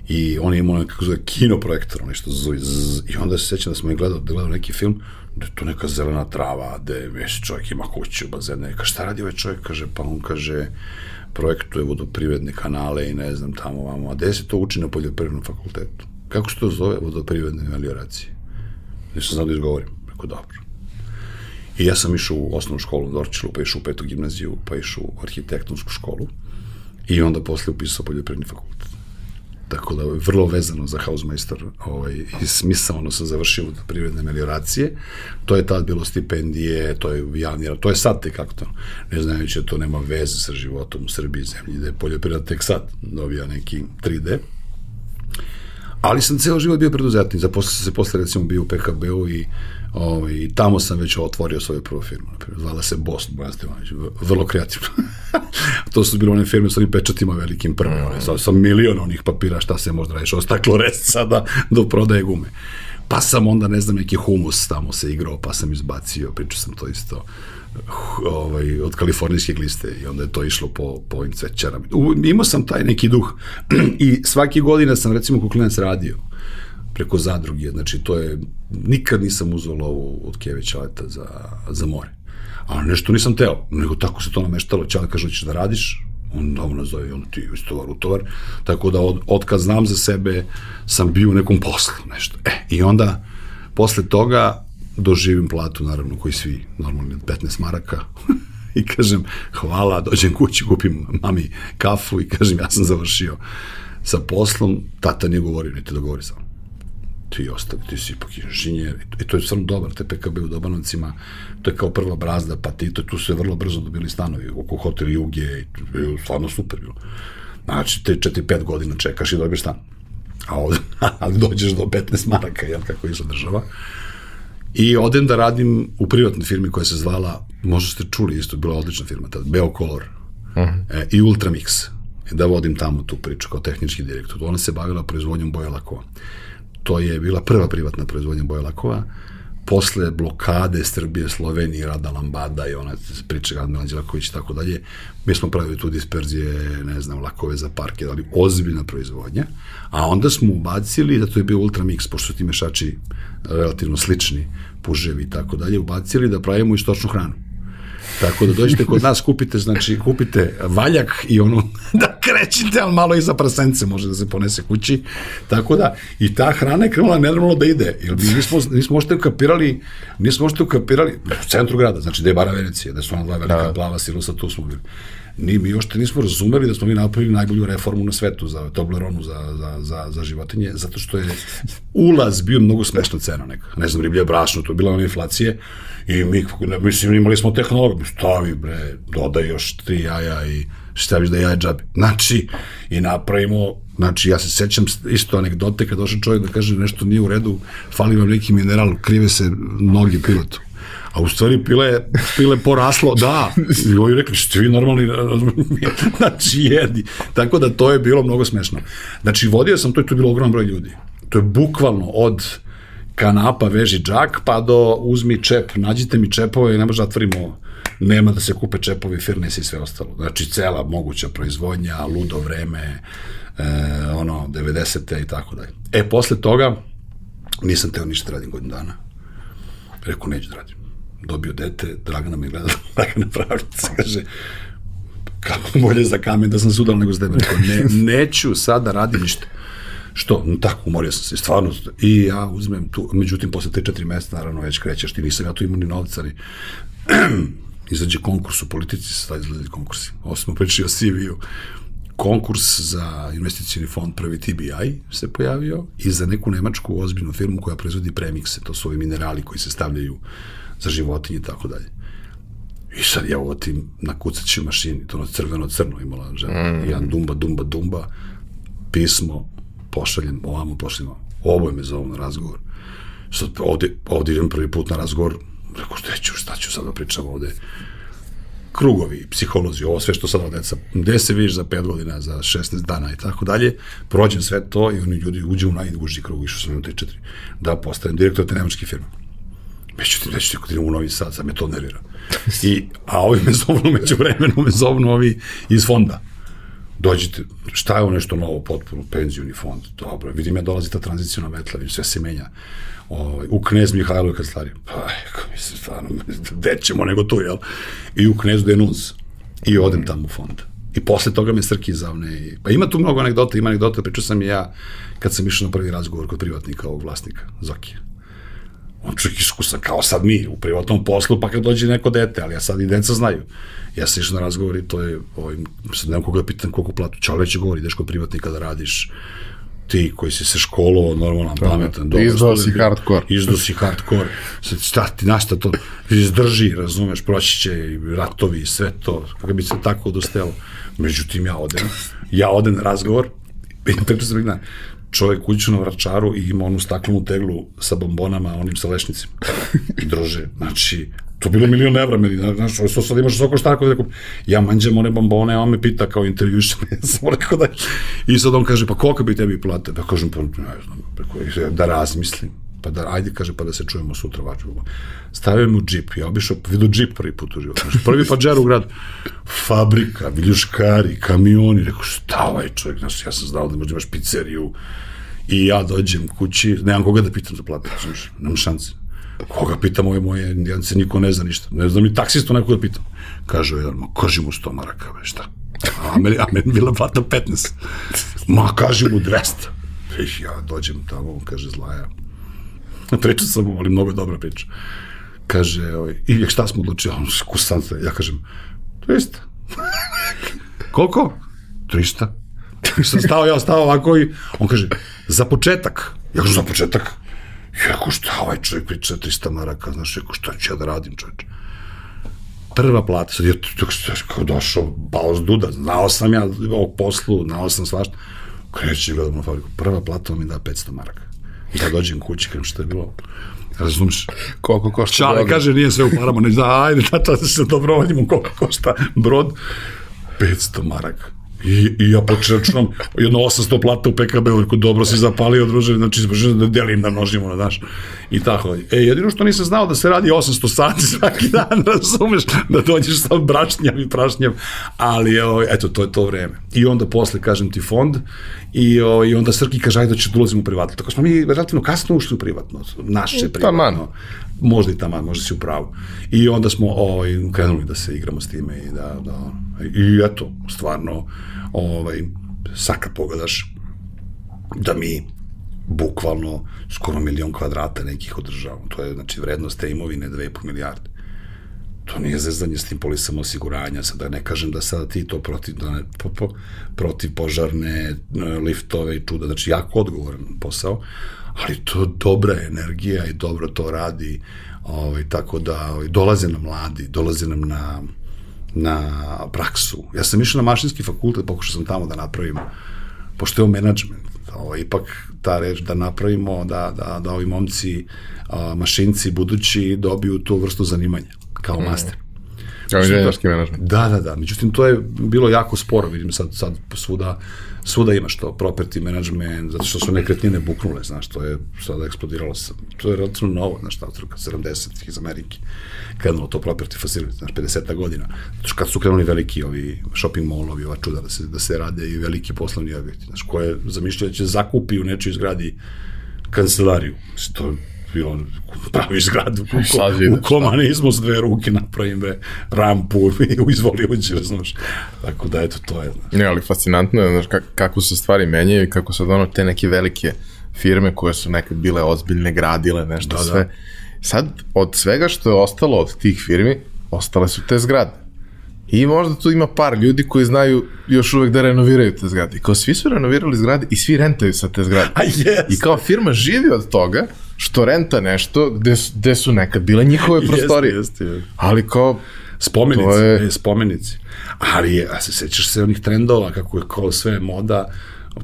I on je imao nekako zove kino projektor, nešto zove, zzz, i onda se sećam da smo i gledali, da gledali neki film, da je to neka zelena trava, da je već čovjek ima kuću, bazene, kaže, šta radi ovaj čovjek, kaže, pa on kaže, projektuje vodoprivredne kanale i ne znam tamo vamo, a gde se to uči na poljoprivrednom fakultetu? Kako se to zove vodoprivredne melioracije? Nisam znao da izgovorim, rekao, dobro. I ja sam išao u osnovnu školu u Dorčilu, pa išao u petu gimnaziju, pa išao u arhitektonsku školu i onda posle upisao poljoprivredni fakultet. Tako da je vrlo vezano za Hausmeister ovaj, i smisalno sam završio od privredne melioracije. To je tad bilo stipendije, to je javni to je sad tek to. Ne znajući da to nema veze sa životom u Srbiji zemlji, da je poljoprivreda tek sad dobija neki 3D. Ali sam ceo život bio preduzetnik, zaposlio sam se posle recimo bio u PKB-u i Ovaj, tamo sam već otvorio svoju prvu firmu. Zvala se Bost Bojan Stevanović. Vrlo kreativno. [LAUGHS] to su bile one firme s onim pečatima velikim prvim. Mm. Sa, sa milion onih papira šta se možda radiš. Ostaklo rest sada do prodaje gume. Pa sam onda, ne znam, neki humus tamo se igrao, pa sam izbacio, pričao sam to isto ovaj, od kalifornijske gliste i onda je to išlo po, po ovim cvećarama. imao sam taj neki duh [CLEARS THROAT] i svaki godina sam recimo kuklinac radio preko zadruge, znači to je, nikad nisam uzao lovu od Keve Ćaleta za, za more. A nešto nisam teo, nego tako se to nameštalo, Ćale kaže, hoćeš da radiš, on da nas zove, on ti istovar u tovar, tako da od, od kad znam za sebe sam bio u nekom poslu, nešto. E, i onda, posle toga, doživim platu, naravno, koji svi, normalno, 15 maraka, [LAUGHS] i kažem, hvala, dođem kući, kupim mami kafu i kažem, ja sam završio sa poslom, tata nije govorio, niti da govori sa ti ostali, ti si ipak inženjer, i to je stvarno dobar, te PKB u Dobanovcima, to je kao prva brazda, pa ti, to, tu se vrlo brzo dobili stanovi, oko hotel Juge, i stvarno super bilo. Znači, te 4-5 godina čekaš i dobiješ stan. A ovde, [LAUGHS] ali dođeš do 15 maraka, jel, kako je država. I odem da radim u privatnoj firmi koja se zvala, možda ste čuli isto, bila odlična firma tada, Beocolor uh mhm. -huh. e, i Ultramix. Da vodim tamo tu priču kao tehnički direktor. Ona se bavila proizvodnjom boja lakova to je bila prva privatna proizvodnja boja lakova, posle blokade Srbije, Slovenije, Rada Lambada i ona priča Admiral Đelaković i tako dalje, mi smo pravili tu disperzije, ne znam, lakove za parke, ali ozbiljna proizvodnja, a onda smo ubacili, da to je bio Ultramix, pošto su ti mešači relativno slični, puževi i tako dalje, ubacili da pravimo istočnu hranu. Tako da dođete kod nas, kupite, znači, kupite valjak i ono, [LAUGHS] da krećite, ali malo iza prasence može da se ponese kući. Tako da, i ta hrana je krenula nenormalno da ide. Jer mi nismo, nismo možete ukapirali, nismo možete ukapirali, u centru grada, znači, da je bara Venecija, da su ona dva velika da. plava silosa, tu smo bili ni mi još te nismo razumeli da smo mi napravili najbolju reformu na svetu za Tobleronu za, za, za, za životinje, zato što je ulaz bio mnogo smešna cena neka. Ne znam, riblje brašno, to je bila ona inflacije i mi, mislim, imali smo tehnologiju, stavi bre, dodaj još tri jaja i staviš da jaje džabe. Znači, i napravimo, znači ja se sećam isto anegdote kad došao čovjek da kaže nešto nije u redu, fali vam neki mineral, krive se noge pilotu. A u stvari pile, pile poraslo, da. I ovi rekli, ste vi normalni, [LAUGHS] znači jedi. Tako da to je bilo mnogo smešno. Znači vodio sam, to je tu bilo ogroman broj ljudi. To je bukvalno od kanapa veži džak, pa do uzmi čep, nađite mi čepove ne može da otvorimo nema da se kupe čepovi, firnes i sve ostalo. Znači, cela moguća proizvodnja, ludo vreme, e, ono, 90. i tako dalje. E, posle toga, nisam teo ništa da radim godinu dana. Reku, neću da radim. Dobio dete, Dragana me gleda, [LAUGHS] Dragana Pravljica, kaže, kako bolje za kamen da sam sudal nego za tebe. Rekao, ne, neću sad da radim ništa. Što? No, tako, umorio sam se, stvarno. I ja uzmem tu, međutim, posle te četiri mesta, naravno, već krećeš, ti nisam ja tu imao ni novca, ali [CLEARS THROAT] izađe konkurs u politici, sada izgledali konkursi. Ovo smo pričali o CV-u. Konkurs za investicijni fond prvi TBI se pojavio i za neku nemačku ozbiljnu firmu koja proizvodi premikse, to su ovi minerali koji se stavljaju za životinje i tako dalje. I sad ja ovo tim na kucaću mašini, to ono crveno-crno imala žena, mm. jedan dumba, dumba, dumba, pismo, pošaljem ovamo, pošaljem ovamo. je me zovu na razgovor. Sad ovde, ovde idem prvi put na razgovor, Rekao, šta ću, šta ću sad da pričam ovde? Krugovi, psiholozi, ovo sve što sad deca, gde se vidiš za 5 godina, za 16 dana i tako dalje, prođem sve to i oni ljudi uđe u najduži krug, išao sam u 3-4, da postanem direktor te nemačke firme. Međutim, ću ti u Novi Sad, sad me to nervira. I, a ovi me [LAUGHS] zovnu, među vremenu me zovnu ovi iz fonda. Dođite, šta je ovo nešto novo, potpuno, penzijuni fond, dobro, vidim ja dolazi ta tranzicijona metla, sve se menja ovaj, u knez Mihajlo kad stari. Pa, mislim, stvarno, [LAUGHS] gde ćemo nego tu, jel? I u knezu Denuz. I odem tamo u fond. I posle toga me Srki zavne. I, pa ima tu mnogo anegdota, ima anegdota, pričao sam i ja kad sam išao na prvi razgovor kod privatnika ovog vlasnika, Zokija. On čovjek iskusan kao sad mi u privatnom poslu, pa kad dođe neko dete, ali ja sad i deca znaju. Ja sam išao na razgovor i to je, ovaj, sad nemam koga da pitan koliko platu, Čale će govori, ideš kod privatnika da radiš ti koji si se školovao, normalan, to, pametan, dobro. Izdao si hardcore. Izdao si hardcore. Sad, šta ti, našta to izdrži, razumeš, proći će i ratovi i sve to, kako bi se tako odostelo. Međutim, ja odem, ja odem na razgovor, i pričam sam čovjek uđe na vračaru i ima onu staklenu teglu sa bombonama, onim sa lešnicima. I druže, znači, to bilo milion evra meni, znaš, ovo sad imaš svako šta da rekao, ja manđem one bombone, a on me pita kao intervjuš, [LAUGHS] ja sam rekao da, i sad on kaže, pa koliko bi tebi plate? Pa kažem, pa ne znam, preko, da razmislim, pa da, ajde, kaže, pa da se čujemo sutra vađu. Stavio mu džip, ja obišao, vidio džip prvi put u životu, znači, prvi pađar u grad, fabrika, viljuškari, kamioni, rekao, šta ovaj čovjek, znači, ja sam znao da možda imaš pizzeriju, i ja dođem kući, nemam koga da pitam za plate, znači, nemam šanse Koga pitam ove moje, ja se niko ne zna ništa. Ne znam ni taksistu nekog da pitam. Kaže jedan, ma kaži mu 100 maraka, ve, šta? A meni, a meni bila plata 15. Ma kaži mu 200. Viš, ja dođem tamo, on kaže zlaja. [LAUGHS] Priča sam ali mnogo dobra priča. Kaže, ovaj, i šta smo odlučili? On kusanta. Ja kažem, 300. [LAUGHS] Koliko? 300. [LAUGHS] Sam stao, ja stao ovako i on kaže, za početak. Ja kažem, za početak. Ja ko šta ovaj čovjek priča 300 maraka, znaš, rekao šta ću ja da radim čovječe. Prva plata, sad je tako došao baos duda, znao sam ja ovog poslu, znao sam svašta. Kreći gledam na fabriku, prva plata mi da 500 maraka. Da dođem kući, kažem šta je bilo. Razumiješ? Koliko košta Čale brod? kaže, nije sve u parama, ne da, ajde, tata, da se dobrovoljimo koliko košta brod. 500 maraka. I, i ja počeo računam jedno 800 plata u PKB, u dobro si zapalio, druže, znači da delim da množimo na daš. I tako. E, jedino što nisam znao da se radi 800 sati [LAUGHS] svaki dan, razumeš, da dođeš sa brašnjam i prašnjam, ali o, eto, to je to vreme. I onda posle, kažem ti, fond, i, o, i onda Srki kaže, ajde da ulazimo u privatno. Tako smo mi relativno kasno ušli u privatno, naše privatno. Taman. Možda i tamo, možda si u pravu. I onda smo ovaj, krenuli da se igramo s time i da, da i eto, stvarno, ovaj, sad kad pogledaš da mi bukvalno skoro milion kvadrata nekih održavamo. To je, znači, vrednost te imovine 2,5 milijarde. To nije zezanje s tim polisama osiguranja, sad da ne kažem da sada ti to protiv, da ne, po, po, protiv požarne liftove i čuda, znači jako odgovoran posao, ali to dobra energija i dobro to radi, ovaj, tako da ovaj, dolaze nam mladi, dolaze nam na na praksu. Ja sam išao na mašinski fakultet, pokušao sam tamo da napravim, pošto je ovo menadžment, ovo, ipak ta reč da napravimo, da, da, da ovi momci, a, mašinci budući dobiju tu vrstu zanimanja kao mm. master. Kao inženjerski menadžment. Da, da, da. Međutim, to je bilo jako sporo. Vidim sad, sad svuda, svuda imaš to, property management, zato što su nekretnine buknule, znaš, to je sada eksplodiralo. To je relativno novo, znaš, ta otrka, 70-ih iz Amerike. Krenulo to property facility, znaš, 50 godina. Znači, kad su krenuli veliki ovi shopping mallovi, ova čuda da se, da se rade i veliki poslovni objekti, znaš, koje zamišljaju da će zakupi u nečoj zgradi kancelariju. Znači, to bilo praviš zgradu u, ko, u komanizmu s dve ruke napravim bre, rampu [LAUGHS] i izvoli uđe, znaš. Tako da, eto, to je. Znaš. Ne, ali fascinantno je, znaš, kako se stvari menjaju i kako sad ono te neke velike firme koje su nekad bile ozbiljne, gradile nešto da, da. sve. Da. Sad, od svega što je ostalo od tih firmi, ostale su te zgrade. I možda tu ima par ljudi koji znaju još uvek da renoviraju te zgrade. I kao svi su renovirali zgrade i svi rentaju sa te zgrade. A yes. I kao firma živi od toga što renta nešto gde, gde su nekad bile njihove prostorije. Jeste, jeste, Ali kao... Spomenici, je... E, spomenici. Ali, a se sećaš se onih trendova, kako je kao sve moda,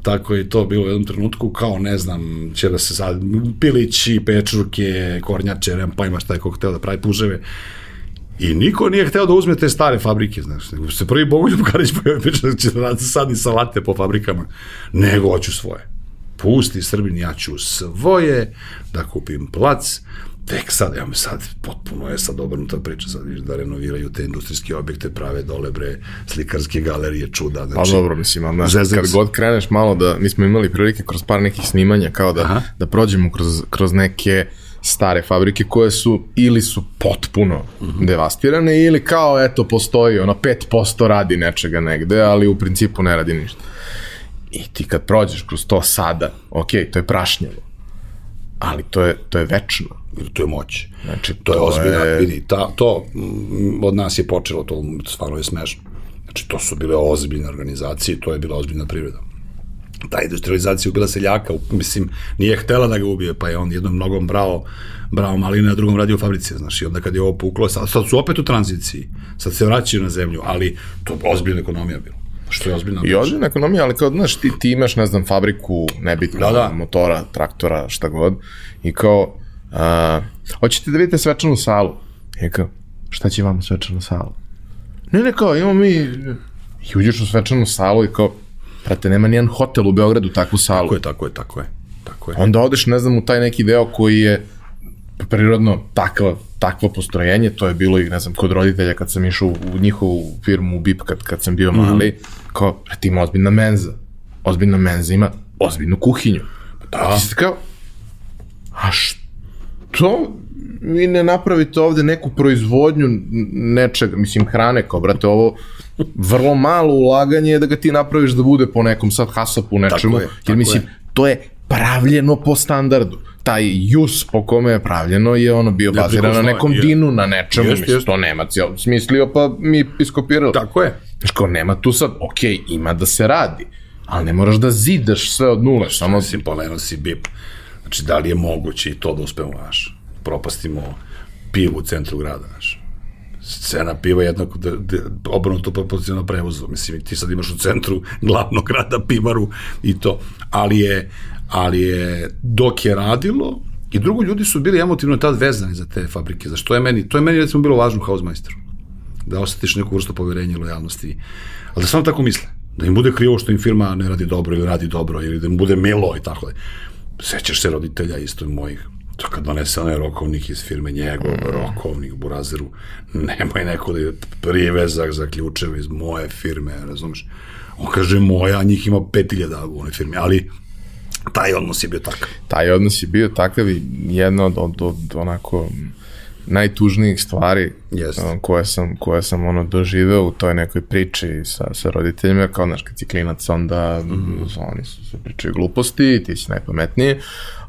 tako je to bilo u jednom trenutku, kao ne znam, će da se sad pilići, pečurke, kornjače, nema pojma šta je ko hteo da pravi puževe. I niko nije hteo da uzme te stare fabrike, znaš, nego se prvi Bogoljub Karić pojavio [LAUGHS] da će da sad i salate po fabrikama, nego hoću svoje pusti Srbin, ja ću svoje, da kupim plac, tek sad, evo sad, potpuno je sad obrnuta priča, sad viš da renoviraju te industrijske objekte, prave dole bre, slikarske galerije, čuda. Pa znači, pa dobro, mislim, ali znaš, kad god kreneš malo da, mi smo imali prilike kroz par nekih snimanja, kao da, Aha. da prođemo kroz, kroz neke stare fabrike koje su ili su potpuno mhm. -huh. devastirane ili kao eto postoji ono 5% radi nečega negde, ali u principu ne radi ništa. I ti kad prođeš kroz to sada, ok, to je prašnjavo, ali to je, to je večno. To je moć. Znači, to, to je ozbiljno. Je... Vidi, ta, to mm, od nas je počelo, to stvarno je smešno. Znači, to su bile ozbiljne organizacije, to je bila ozbiljna privreda. Ta industrializacija ubila seljaka, mislim, nije htela da ga ubije, pa je on jednom mnogom brao, brao maline, na drugom radio fabrici, znaš, i onda kad je ovo puklo, sad, sad su opet u tranziciji, sad se vraćaju na zemlju, ali to je ozbiljna ekonomija bila. Što je ozbiljna I ozbiljna ekonomija, ali kao, znaš, ti, ti imaš, ne znam, fabriku, nebitno, da, da. motora, traktora, šta god, i kao, a, hoćete da vidite svečanu salu? I kao, šta će vam svečanu salu? Ne, ne, kao, imamo mi, i uđeš u svečanu salu i kao, prate, nema nijedan hotel u Beogradu takvu salu. Tako je, tako je, tako je. Tako je. Onda odeš, ne znam, u taj neki deo koji je prirodno takva, takvo postrojenje, to je bilo i, ne znam, kod roditelja kad sam išao u njihovu firmu u BIP kad, kad sam bio mali, mm -hmm. kao, ti ima ozbiljna menza. Ozbiljna menza ima ozbiljnu kuhinju. Da. Ti si kao, a što vi ne napravite ovde neku proizvodnju nečega, mislim, hrane, kao, brate, ovo vrlo malo ulaganje je da ga ti napraviš da bude po nekom sad hasapu nečemu, tako je, jer mislim, je. to je pravljeno po standardu taj jus po kome je pravljeno je ono bio baziran na nekom je. dinu, na nečemu, jest, mislim, jest. to Nemac je smislio pa mi iskopirali. Tako je. Znaš, kao nema tu sad, ok, ima da se radi, ali ne moraš da zidaš sve od nule, samo... Mislim, pomenuo si BIP. Znači, da li je moguće i to da uspemo, znaš, propastimo pivu u centru grada, znaš. Cena piva je jednako da, da, obrnuto proporcionalno prevozu. Mislim, ti sad imaš u centru glavnog grada pivaru i to. Ali je, ali je dok je radilo i drugo ljudi su bili emotivno tad vezani za te fabrike, za što je meni, to je meni recimo bilo važno u Hausmeisteru, da osjetiš neku vrstu poverenja i lojalnosti, ali da samo tako misle, da im bude krivo što im firma ne radi dobro ili radi dobro ili da im bude milo i tako da. Sećaš se roditelja isto mojih, to kad donese onaj rokovnik iz firme njegov, mm. rokovnik Burazeru, nemoj neko da je privezak za ključeve iz moje firme, razumeš? On kaže moja, a njih ima 5000 u onoj firmi, ali taj odnos je bio takav. Taj odnos je bio takav i jedna od, od, od onako najtužnijih stvari yes. koje sam, koje sam ono doživeo u toj nekoj priči sa, sa roditeljima, kao znaš, kad si klinac, onda mm -hmm. oni su se pričaju gluposti, ti si najpametniji,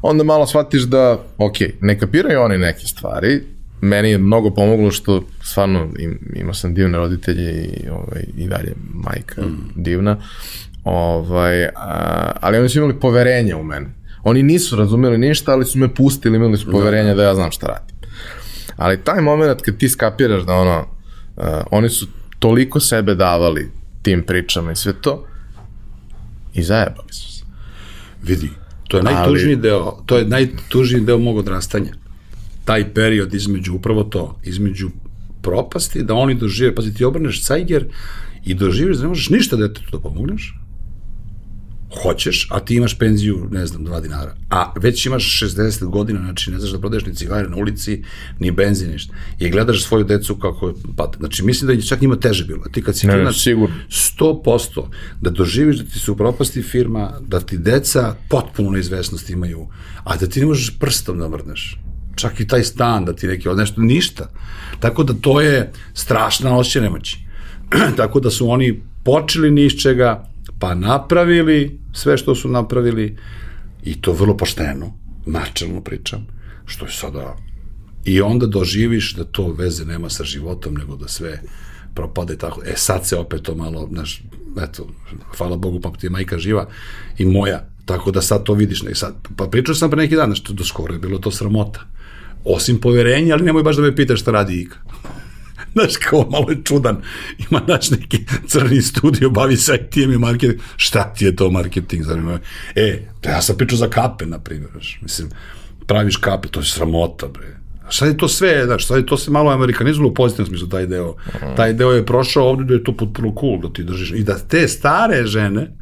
onda malo shvatiš da, ok, ne kapiraju oni neke stvari, meni je mnogo pomoglo što stvarno im, imao sam divne roditelje i, ovaj, i dalje majka mm. divna, Ovaj, a, ali oni su imali poverenje u mene. Oni nisu razumeli ništa, ali su me pustili, imali su poverenje da ja znam šta radim. Ali taj moment kad ti skapiraš da ono, uh, oni su toliko sebe davali tim pričama i sve to, i zajebali su se. Vidi, to je najtužniji Ali... deo, to je najtužniji deo mog odrastanja. Taj period između, upravo to, između propasti, da oni dožive, pazi, ti obrneš cajger i doživiš da ne možeš ništa detetu da pomogneš, hoćeš, a ti imaš penziju, ne znam, 2 dinara. A već imaš 60 godina, znači ne znaš da prodaješ ni cigare na ulici, ni benzin, ništa. I gledaš svoju decu kako pa Znači, mislim da je čak njima teže bilo. Ti kad si ne, klinac, sigurno. 100% da doživiš da ti se upropasti firma, da ti deca potpuno neizvesnost imaju, a da ti ne možeš prstom da mrneš. Čak i taj stan, da ti neki od nešto, ništa. Tako da to je strašna osjeća nemoći. [CLEARS THROAT] Tako da su oni počeli ni iz čega, pa napravili sve što su napravili i to vrlo pošteno, načelno pričam, što je sada i onda doživiš da to veze nema sa životom, nego da sve propade tako. E sad se opet to malo, znaš, eto, hvala Bogu, pa ti je majka živa i moja, tako da sad to vidiš. Ne, sad, pa pričao sam pre neki dan, što do skoro je bilo to sramota. Osim poverenja, ali nemoj baš da me pitaš šta radi Ika. [LAUGHS] Znaš, kao malo je čudan. Ima naš neki crni studio, bavi se IT-em i marketing. Šta ti je to marketing? Zanima E, ja sam pričao za kape, na primjer. Mislim, praviš kape, to je sramota, bre. Šta je to sve, znaš, sad je to se malo amerikanizalo u pozitivnom smislu, taj deo. Taj deo je prošao ovde da je to potpuno cool, da ti držiš. I da te stare žene,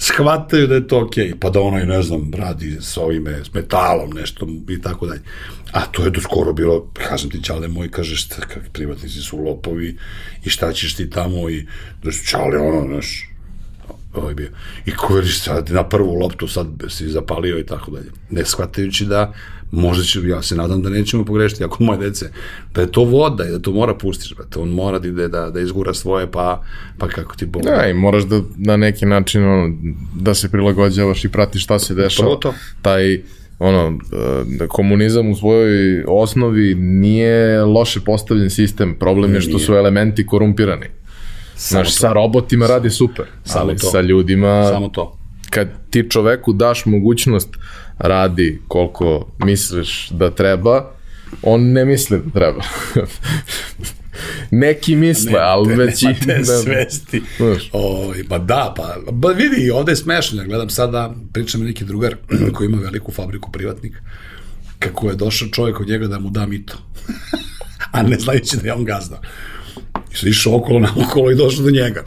shvataju da je to okej, okay, pa da ono i ne znam, radi s ovime, s metalom, nešto i tako dalje. A to je do skoro bilo, kažem ti, čale moj, kaže, šta, kak privatnici su lopovi i šta ćeš ti tamo i, da su čale, ono, znaš, ovaj bio. I kuveriš sad na prvu loptu sad si zapalio i tako dalje. Ne shvatajući da možda će, ja se nadam da nećemo pogrešiti, ako moje dece, da je to voda i da to mora pustiš, brate, on mora da ide da, da izgura svoje, pa, pa kako ti Bog. Da, i moraš da na neki način ono, da se prilagođavaš i pratiš šta se dešava. To, to. Taj, ono, da komunizam u svojoj osnovi nije loše postavljen sistem, problem je što su elementi korumpirani. Samo Znaš, to. sa robotima radi super, Samo ali to. sa ljudima... Samo to. Kad ti čoveku daš mogućnost radi koliko misliš da treba, on ne misli da treba. [LAUGHS] Neki misle, ne, ali već i... Da, svesti. O, pa da, pa, ba vidi, ovde je smešno, ja gledam sada, pričam neki drugar [CLEARS THROAT] koji ima veliku fabriku privatnik, kako je došao čovjek od njega da mu da mito. [LAUGHS] A ne znajući da je on gazda. I se išao okolo na okolo i došao do njega.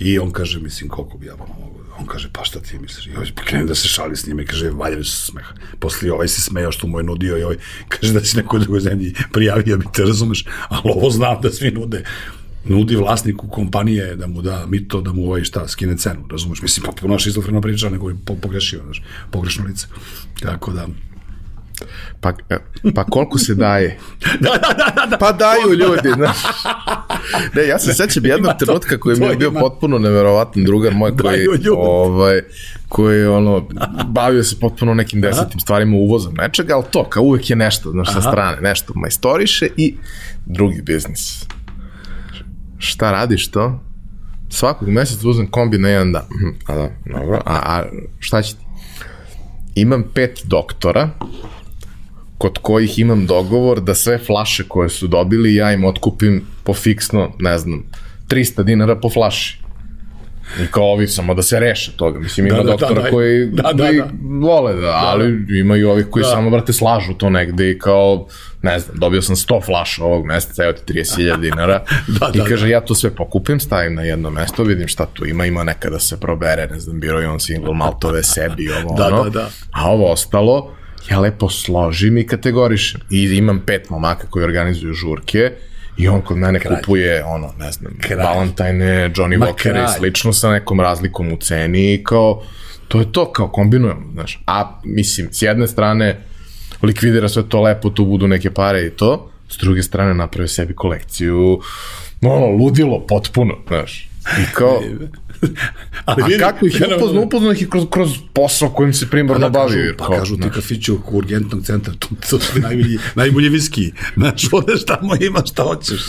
I on kaže, mislim, koliko bi ja mogu On kaže, pa šta ti misliš? I ovaj krenem da se šali s njime i kaže, valjali su smeha. Posle ovaj se smejao što mu je nudio i ovaj kaže da si nekoj drugoj zemlji prijavio, bi te razumeš, ali ovo znam da svi nude nudi vlasniku kompanije da mu da mito, da mu ovaj šta, skine cenu, razumeš? Mislim, potpuno šizofrena priča, nego je pogrešio, znaš, pogrešno lice. Tako da, Pa, pa koliko se daje? [LAUGHS] da, da, da, da, da. Pa daju ljudi, znaš. [LAUGHS] Ne, ja se sećam jednog trenutka koji mi je bio ima. potpuno neverovatan drugar moj koji, ovaj, koji ono, bavio se potpuno nekim desetim stvarima uvozom nečega, ali to, kao uvek je nešto, znaš, sa strane, nešto majstoriše i drugi biznis. Šta radiš to? Svakog meseca uzem kombi na jedan dan. Mhm, a da, dobro. A, a šta će ti? Imam pet doktora kod kojih imam dogovor da sve flaše koje su dobili ja im otkupim po fiksno, ne znam, 300 dinara po flaši. I kao ovi samo da se reše toga. Mislim, ima da, da, doktora da, da, koji da, da, da. vole da, ali da. ima i ovih koji da. samo, brate, slažu to negde i kao, ne znam, dobio sam 100 flaša ovog meseca, evo ti 30.000 dinara. [LAUGHS] da, I da, kaže, da. ja to sve pokupim, stavim na jedno mesto, vidim šta tu ima, ima neka da se probere, ne znam, biro i on single maltove sebi, ovo, da, ono. Da, da. A ovo ostalo, ja lepo složim i kategorišem. I imam pet momaka koji organizuju žurke i on kod mene Kralj. kupuje, ono, ne znam, Kralj. Valentine, Johnny Ma Walker i slično sa nekom razlikom u ceni i kao, to je to, kao kombinujemo, znaš. A, mislim, s jedne strane, likvidira sve to lepo, tu budu neke pare i to, s druge strane napravi sebi kolekciju, ono, ludilo, potpuno, znaš. I kao, Ali A vidim, kako ih je upoznao? Upoznao ih kroz, kroz posao kojim se primarno da, bavio. Pa kažu ti kafići u urgentnog centra, to, to su najbolji, [LAUGHS] najbolji viski. Znaš, odeš tamo ima šta hoćeš.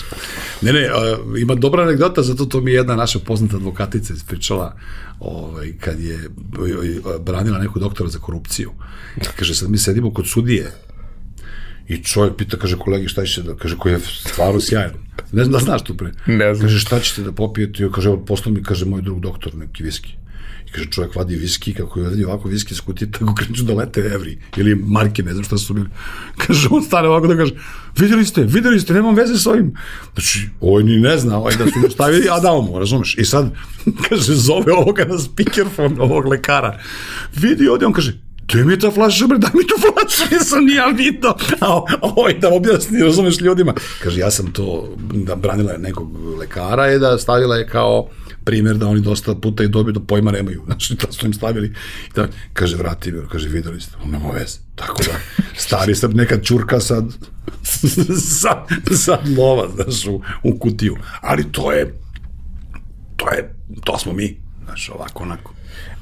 Ne, ne, uh, ima dobra anegdota, zato to mi je jedna naša poznata advokatica ispričala ovaj, kad je branila neku doktora za korupciju. Kaže, sad mi sedimo kod sudije I čovjek pita, kaže, kolegi, šta ćete da, kaže, koji je stvarno sjajan. Ne znam da znaš tu pre. Ne znam. Kaže, šta ćete da popijete? I kaže, poslao mi, kaže, moj drug doktor, neki viski. I kaže, čovjek vadi viski, kako je vadi ovako viski skuti, tako kreću da lete evri. Ili marke, ne znam šta su bili. [LAUGHS] Kaže, on stane ovako da kaže, vidjeli ste, vidjeli ste, nemam veze s ovim. Znači, ovaj ni ne zna, ovaj da su mu stavili, a dao mu, razumeš? I sad, [LAUGHS] kaže, zove ovoga na speakerfon, ovog lekara. Vidi ovdje, on kaže, Gde mi je ta flaša, bre, daj mi tu flašu, nisam ni ja vidio. A ovaj da objasni, razumeš ljudima. Kaže, ja sam to, da branila je nekog lekara je da stavila je kao primjer da oni dosta puta i dobiju da pojma nemaju. Znači, to su im stavili. Da, kaže, vrati mi, kaže, videli ste, on nema veze. Tako da, stari sad nekad čurka sad, sad, sad lova, znaš, u, u kutiju. Ali to je, to je, to smo mi, znaš, ovako, onako.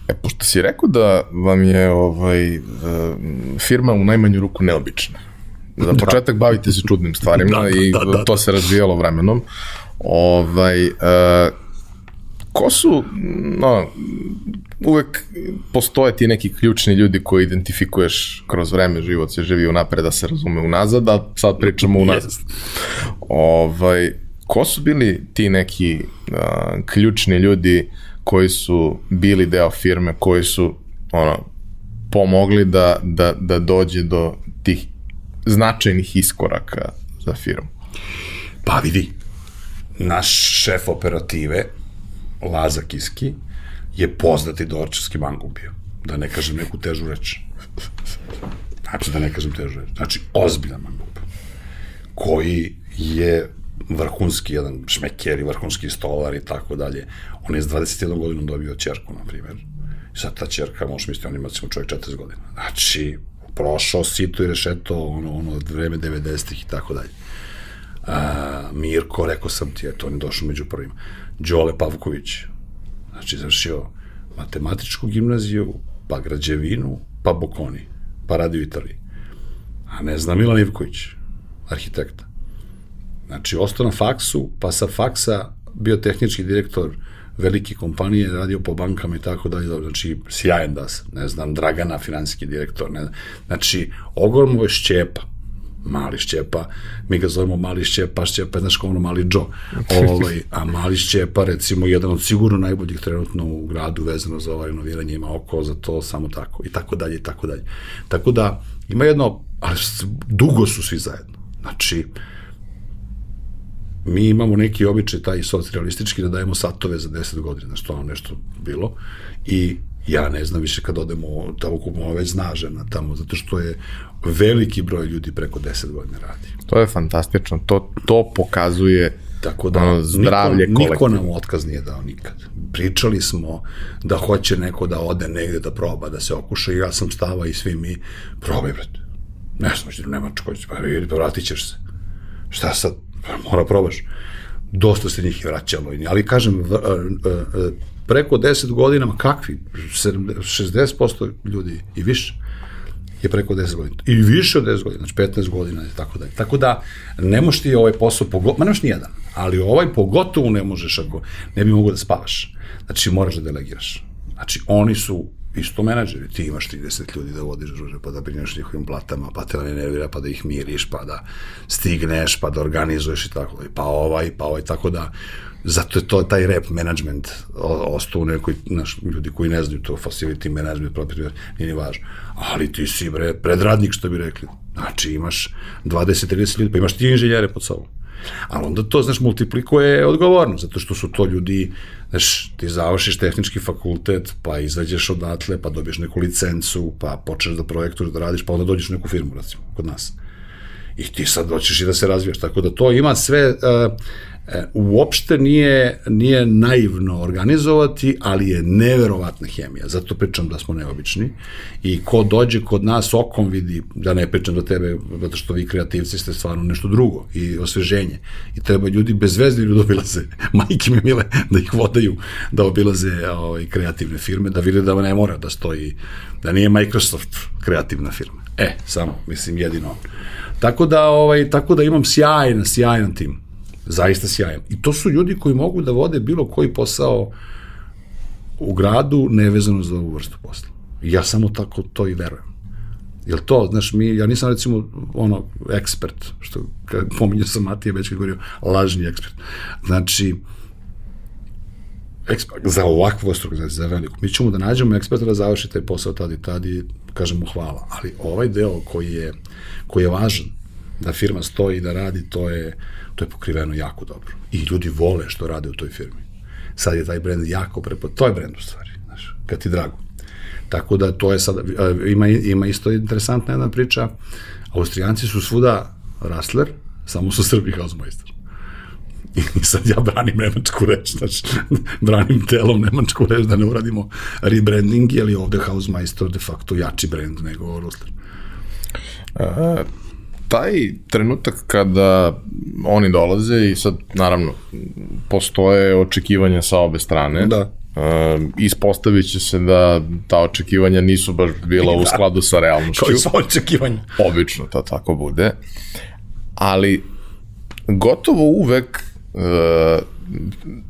E, pošto si rekao da vam je ovaj, uh, firma u najmanju ruku neobična. Za da. početak da. bavite se čudnim stvarima da, i da, da, to se razvijalo vremenom. Ovaj, uh, ko su, no, uvek postoje ti neki ključni ljudi koji identifikuješ kroz vreme, život se živi unapred da se razume unazad, a sad pričamo unazad. Yes. Ovaj, ko su bili ti neki uh, ključni ljudi koji su bili deo firme, koji su ono, pomogli da, da, da dođe do tih značajnih iskoraka za firmu? Pa vidi, naš šef operative, Laza Kiski, je poznati dorčarski mangup bio. Da ne kažem neku težu reč. Znači, da ne kažem težu reč. Znači, ozbiljan mangup. Koji je vrhunski jedan šmeker i vrhunski stolar i tako dalje. On je s 21 godinom dobio čerku, na primjer. I sad ta čerka, možeš misliti, on ima recimo čovjek 40 godina. Znači, prošao sito i rešeto, ono, ono, vreme 90-ih i tako dalje. A, Mirko, rekao sam ti, eto, on je došao među prvima. Đole Pavković, znači, završio matematičku gimnaziju, pa građevinu, pa Bokoni, pa radio u Italiji. A ne zna Milan Ivković, arhitekta. Znači, ostao na faksu, pa sa faksa bio tehnički direktor velike kompanije, radio po bankama i tako dalje, znači sjajan da se, ne znam, Dragana, finansijski direktor, ne znam. Znači, ogromno je Šćepa, mali Šćepa, mi ga zovemo mali Šćepa, Šćepa je, znaš, kao ono mali Joe, [LAUGHS] ovaj, a mali Šćepa, recimo, jedan od sigurno najboljih trenutno u gradu vezano za ovaj inoviranje, ima oko za to, samo tako, i tako dalje, i tako dalje. Tako da, ima jedno, ali dugo su svi zajedno. Znači, mi imamo neki običaj taj socrealistički da dajemo satove za 10 godina, znaš, to nešto bilo i ja ne znam više kad odemo tamo kupimo već zna žena tamo, zato što je veliki broj ljudi preko 10 godina radi. To je fantastično, to, to pokazuje Tako da ono, zdravlje niko, niko nam otkaz nije dao nikad. Pričali smo da hoće neko da ode negde da proba, da se okuša i ja sam stava i svi mi, probaj, brate. Ne znam, nema čko, pa vidi, pa vratit ćeš se. Šta sad, mora probaš. Dosta se njih je vraćalo, ali kažem, preko 10 godina, kakvi, 60% ljudi i više je preko 10 godina. I više od 10 godina, znači 15 godina i tako dalje. Tako da, ne možeš ti ovaj posao, pogotovo, ma nemaš nijedan, ali ovaj pogotovo ne možeš ako ne bi mogo da spavaš. Znači, moraš da delegiraš. Znači, oni su isto menadžeri, ti imaš 30 ljudi da vodiš druže, pa da brineš njihovim platama, pa te ne nervira, pa da ih miriš, pa da stigneš, pa da organizuješ i tako, pa ovaj, pa ovaj, tako da, zato je to taj rep management ostao u nekoj, naš, ljudi koji ne znaju to, facility management, property, nije ni važno. Ali ti si, bre, predradnik, što bi rekli. Znači, imaš 20-30 ljudi, pa imaš ti inženjere pod sobom. Ali onda to, znaš, multiplikuje odgovorno, zato što su to ljudi, znaš, ti završiš tehnički fakultet, pa izađeš odatle, pa dobiješ neku licencu, pa počneš da projektuješ, da radiš, pa onda dođeš u neku firmu, recimo, kod nas. I ti sad doćeš i da se razvijaš, tako da to ima sve, uh, uopšte nije, nije naivno organizovati, ali je neverovatna hemija. Zato pričam da smo neobični. I ko dođe kod nas okom vidi, da ne pričam do tebe, zato što vi kreativci ste stvarno nešto drugo i osveženje. I treba ljudi bezvezni ljudi da obilaze, [LAUGHS] majke mi mile, da ih vodaju, da obilaze ovaj, kreativne firme, da vide da ne mora da stoji, da nije Microsoft kreativna firma. E, samo, mislim, jedino. Tako da, ovaj, tako da imam sjajan, sjajan tim zaista sjajan. I to su ljudi koji mogu da vode bilo koji posao u gradu nevezano za ovu vrstu posla. Ja samo tako to i verujem. Jel to, znaš, mi, ja nisam recimo ono, ekspert, što pominjao sam Matija već kad govorio, lažni ekspert. Znači, ekspert, za ovakvu vrstu znači za veliku. Mi ćemo da nađemo eksperta da završi taj posao tad i tad i kažemo hvala. Ali ovaj deo koji je, koji je važan, da firma stoji da radi, to je, to je pokriveno jako dobro. I ljudi vole što rade u toj firmi. Sad je taj brend jako prepo... To je brend u stvari, znaš, kad ti drago. Tako da to je sad, ima, ima isto interesantna jedna priča, Austrijanci su svuda Rastler, samo su Srbi Hausmeister. I sad ja branim nemačku reč, znači, branim telom nemačku reč da ne uradimo rebranding, jer je ovde Hausmeister de facto jači brand nego Rastler. A, taj trenutak kada oni dolaze i sad naravno postoje očekivanja sa obe strane. Da. Uh, ispostavit će se da ta očekivanja nisu baš bila da. u skladu sa realnošću. Kao i sa očekivanja. Obično to tako bude. Ali gotovo uvek uh,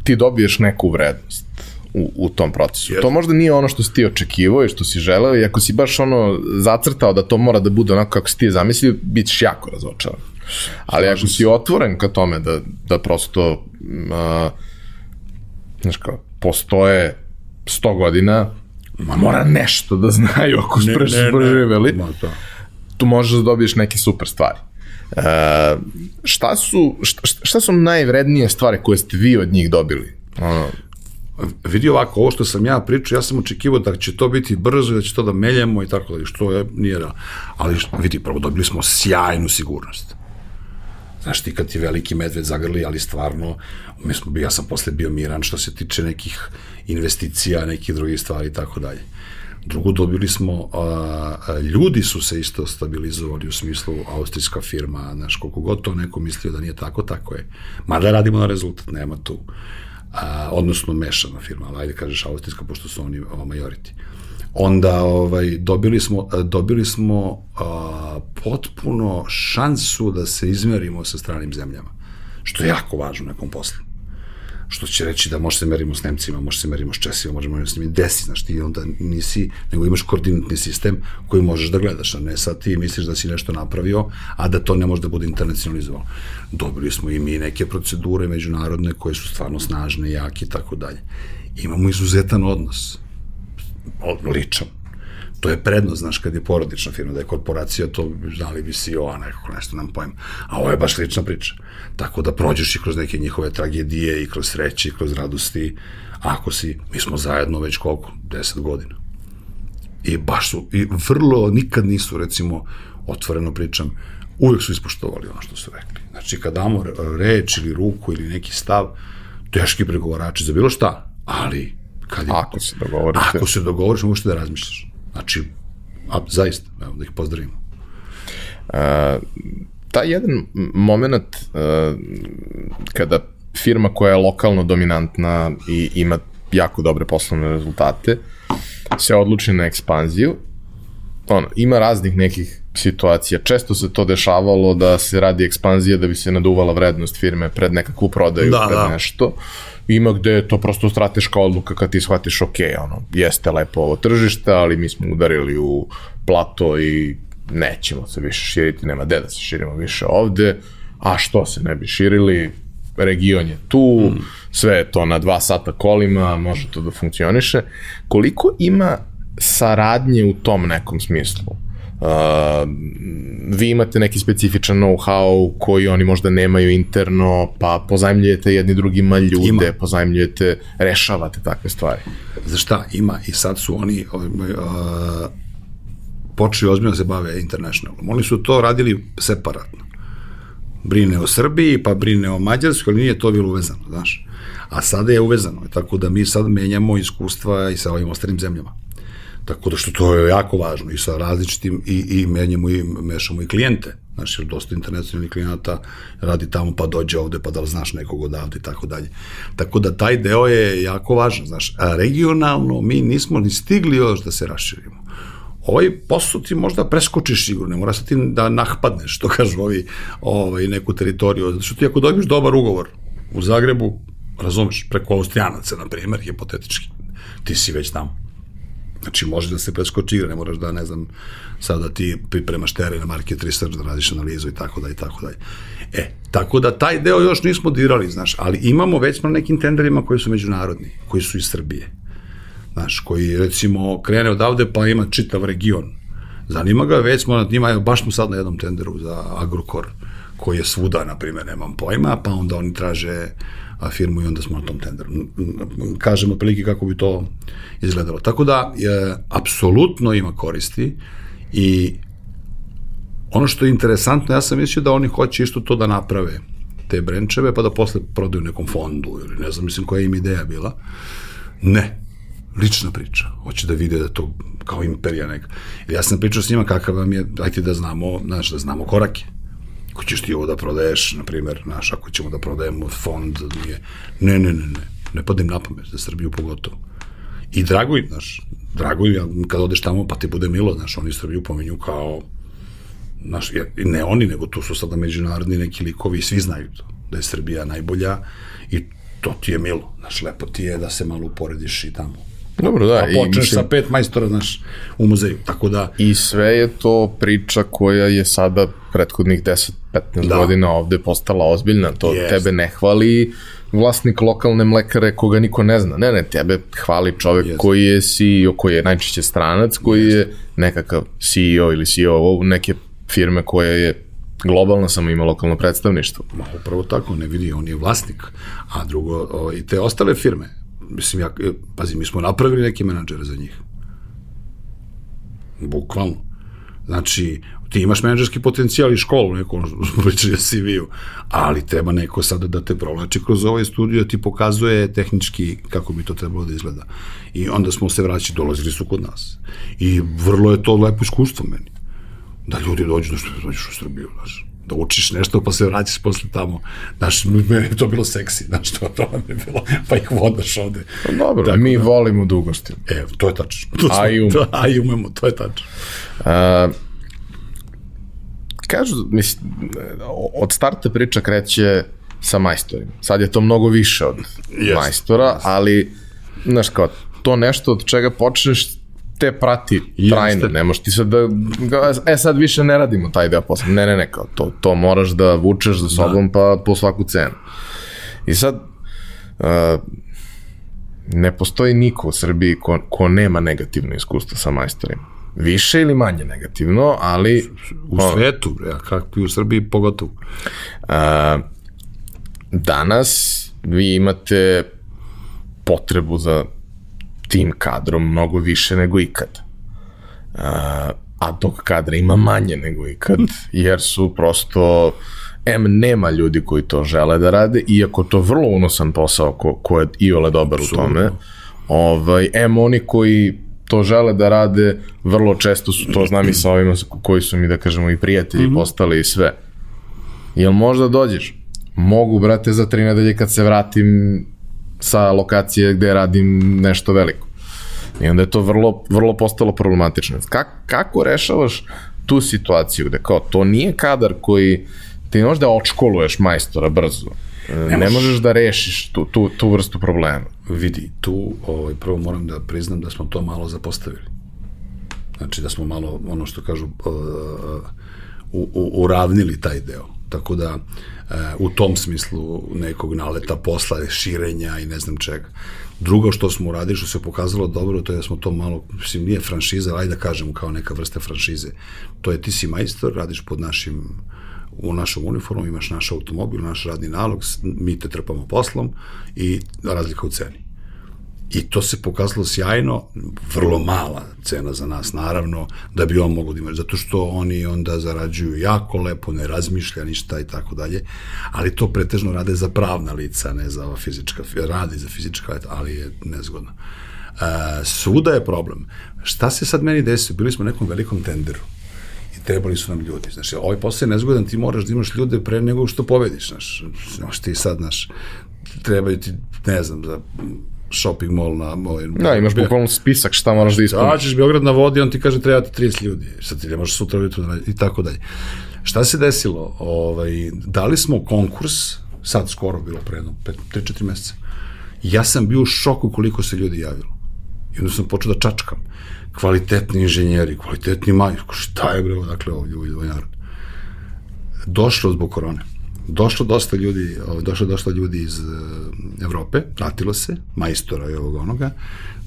ti dobiješ neku vrednost u, u tom procesu. Yes. To možda nije ono što si ti očekivao i što si želeo i ako si baš ono zacrtao da to mora da bude onako kako si ti zamislio, bit ćeš jako razočaran. Ali ako si otvoren ka tome da, da prosto uh, znaš kao, postoje 100 godina, ma mora nešto da znaju ako su preživeli, da. tu možeš da dobiješ neke super stvari. Uh, šta su šta, šta su najvrednije stvari koje ste vi od njih dobili? Ono, vidi ovako, ovo što sam ja pričao, ja sam očekivao da će to biti brzo i da će to da meljemo i tako da, što je, nije da. Ali vidi, prvo dobili smo sjajnu sigurnost. Znaš ti kad ti veliki medved zagrli, ali stvarno, mi smo, ja sam posle bio miran što se tiče nekih investicija, nekih drugih stvari i tako dalje. Drugo, dobili smo, a, a, ljudi su se isto stabilizovali u smislu austrijska firma, znaš, koliko god to neko mislio da nije tako, tako je. Mada radimo na rezultat, nema tu a, odnosno mešana firma, ali ajde kažeš austrijska, pošto su oni o, majority. Onda ovaj, dobili smo, dobili smo a, potpuno šansu da se izmerimo sa stranim zemljama, što je jako važno nekom poslu što će reći da može se merimo s Nemcima, može se merimo s Česima, možemo s njimi desi, znaš, ti onda nisi, nego imaš koordinatni sistem koji možeš da gledaš, a ne sad ti misliš da si nešto napravio, a da to ne može da bude internacionalizovano. Dobili smo i mi neke procedure međunarodne koje su stvarno snažne, jake i tako dalje. Imamo izuzetan odnos, ličan, to je prednost, znaš, kad je porodična firma, da je korporacija, to znali bi CEO, a nekako nešto nam pojem. A ovo je baš lična priča. Tako da prođeš i kroz neke njihove tragedije i kroz sreće i kroz radosti. Ako si, mi smo zajedno već koliko? 10 godina. I baš su, i vrlo, nikad nisu, recimo, otvoreno pričam, uvek su ispoštovali ono što su rekli. Znači, kad damo reč ili ruku ili neki stav, teški pregovarači za bilo šta, ali kad je, ako se dogovorite. Ako se dogovoriš, možeš da razmišljaš. Znači, a, zaista, evo, da ih pozdravimo. Uh, taj jedan moment uh, kada firma koja je lokalno dominantna i ima jako dobre poslovne rezultate se odluči na ekspanziju ono, ima raznih nekih situacija. Često se to dešavalo da se radi ekspanzija da bi se naduvala vrednost firme pred nekakvu prodaju, da, pred da. nešto. Ima gde je to prosto strateška odluka kad ti shvatiš, ok, ono, jeste lepo ovo tržište, ali mi smo udarili u plato i nećemo se više širiti, nema gde da se širimo više ovde, a što se ne bi širili, region je tu, mm. sve je to na dva sata kolima, može to da funkcioniše. Koliko ima saradnje u tom nekom smislu? Uh, vi imate neki specifičan know-how koji oni možda nemaju interno, pa pozajmljujete jedni drugima ljude, ima. pozajmljujete, rešavate takve stvari. Za šta? Ima i sad su oni uh, počeli ozbiljno da se bave internationalom. Oni su to radili separatno. Brine o Srbiji, pa brine o Mađarskoj, ali nije to bilo uvezano, znaš. A sada je uvezano, tako da mi sad menjamo iskustva i sa ovim ostalim zemljama. Tako da što to je jako važno i sa različitim i, i menjamo i mešamo i klijente. Znaš, jer dosta internacionalnih klijenata radi tamo pa dođe ovde pa da li znaš nekog odavde i tako dalje. Tako da taj deo je jako važan. Znaš, a regionalno mi nismo ni stigli još da se raširimo. Ovaj posao ti možda preskočiš sigurno, mora se ti da nahpadneš, što kažu ovi, ovaj, neku teritoriju. Zato što ti ako dobiješ dobar ugovor u Zagrebu, razumeš, preko Austrijanaca, na primer, hipotetički, ti si već tamo Znači, može da se preskoči igra, ne moraš da, ne znam, sad da ti pripremaš teren, market research, da radiš analizu i tako dalje, i tako dalje. E, tako da taj deo još nismo dirali, znaš, ali imamo već na nekim tenderima koji su međunarodni, koji su iz Srbije. Znaš, koji recimo krene odavde pa ima čitav region. Zanima ga, već smo nad njima, baš smo sad na jednom tenderu za Agrokor, koji je svuda, na primjer, nemam pojma, pa onda oni traže firmu i onda smo na tom tenderu. Kažemo prilike kako bi to izgledalo. Tako da, je, apsolutno ima koristi i ono što je interesantno, ja sam mislio da oni hoće isto to da naprave, te brenčeve, pa da posle prodaju nekom fondu, ili ne znam, mislim koja im ideja bila. Ne, lična priča. Hoće da vide da to kao imperija neka. Ja sam pričao s njima kakav vam je, dajte da znamo, znaš, da znamo korake ako ćeš ti ovo da prodaješ, na primjer, znaš, ako ćemo da prodajemo fond, nije, ne, ne, ne, ne, ne padim na pamet, za Srbiju pogotovo. I drago im, znaš, drago im, kad odeš tamo, pa ti bude milo, znaš, oni Srbiju pominju kao, znaš, ne oni, nego tu su sada međunarodni neki likovi, svi znaju to, da je Srbija najbolja i to ti je milo, znaš, lepo ti je da se malo uporediš i tamo. Dobro, da. A počneš mislim, sa pet majstora, znaš, u muzeju, tako da... I sve je to priča koja je sada prethodnih 10-15 da. godina ovde postala ozbiljna, to yes. tebe ne hvali vlasnik lokalne mlekare koga niko ne zna. Ne, ne, tebe hvali čovek yes. koji je CEO, koji je najčešće stranac, koji yes. je nekakav CEO ili CEO neke firme koja je globalno samo ima lokalno predstavništvo. Ma, upravo tako, ne vidi, on je vlasnik. A drugo, o, i te ostale firme, mislim, ja, e, pazi, mi smo napravili neke menadžere za njih. Bukvalno. Znači, ti imaš menadžerski potencijal i školu, neko pričaju [LAUGHS] CV-u, ali treba neko sada da te provlači kroz ovaj studio, da ti pokazuje tehnički kako bi to trebalo da izgleda. I onda smo se vraćali, dolazili su kod nas. I vrlo je to lepo iskustvo meni. Da ljudi dođu, da što dođeš u Srbiju, znaš da učiš nešto pa se vraćaš posle tamo. Znaš, meni je to bilo seksi, znaš, to, to nam je bilo, [LAUGHS] pa ih vodaš ovde. Pa dobro, Tako, mi da, volimo dugosti. E, to je tačno. [LAUGHS] To a i umemo. A i umemo, to je tačno. Uh, kažu, mislim, od starta priča kreće sa majstorima. Sad je to mnogo više od yes, majstora, yes. ali, znaš kao, to nešto od čega počneš te prati trajno, ne možeš ti sad da, e sad više ne radimo taj deo posla, ne, ne, ne, kao to, to moraš da vučeš za sobom da. pa po svaku cenu. I sad, uh, ne postoji niko u Srbiji ko, ko nema negativno iskustvo sa majstorima. Više ili manje negativno, ali... U svetu, ja, kako i u Srbiji pogotovo. Uh, danas vi imate potrebu za tim kadrom mnogo više nego ikad. A, a tog kadra ima manje nego ikad, jer su prosto M nema ljudi koji to žele da rade, iako to vrlo unosan posao ko, ko je i ole dobar u tome. Ovaj, M oni koji to žele da rade, vrlo često su to, znam i sa ovima koji su mi, da kažemo, i prijatelji mm -hmm. postali i sve. Jel možda dođeš? Mogu, brate, za tri nedelje kad se vratim sa lokacije gde radim nešto veliko. I onda je to vrlo, vrlo postalo problematično. Kako, kako rešavaš tu situaciju gde kao to nije kadar koji ti ne možeš da očkoluješ majstora brzo. Ne, ne možeš da rešiš tu, tu, tu vrstu problema. Vidi, tu ovaj, prvo moram da priznam da smo to malo zapostavili. Znači da smo malo, ono što kažu, uh, u, u, uravnili taj deo. Tako da u tom smislu nekog naleta posla, širenja i ne znam čega. Drugo što smo uradili, što se pokazalo dobro, to je da smo to malo, mislim, nije franšiza, ajde da kažemo kao neka vrsta franšize. To je ti si majstor, radiš pod našim u našom uniformu, imaš naš automobil, naš radni nalog, mi te trpamo poslom i razlika u ceni. I to se pokazalo sjajno, vrlo mala cena za nas, naravno, da bi on mogo da ima, zato što oni onda zarađuju jako lepo, ne razmišlja ništa i tako dalje, ali to pretežno rade za pravna lica, ne za ova fizička, radi za fizička, ali je nezgodno. E, svuda je problem. Šta se sad meni desi? Bili smo u nekom velikom tenderu trebali su nam ljudi. Znaš, ovaj posao je nezgodan, ti moraš da imaš ljude pre nego što pobediš, znaš, znaš ti sad, znaš, trebaju ti, ne znam, za shopping mall na... Ovaj, da, imaš bukvalno spisak šta moraš da ispuniš. Daćeš Beograd na vodi, on ti kaže treba ti 30 ljudi, sad ti ne možeš sutra ujutru da i tako dalje. Šta se desilo? Ovaj, dali smo konkurs, sad skoro bilo pre jedno, 3-4 meseca. Ja sam bio u šoku koliko se ljudi javilo. I onda sam počeo da čačkam. Kvalitetni inženjeri, kvalitetni major, šta je bre, dakle ovdje u ovaj narod. Došlo zbog korone. Došlo dosta ljudi, došlo dosta ljudi iz uh, Evrope, vratilo se, majstora i ovog onoga,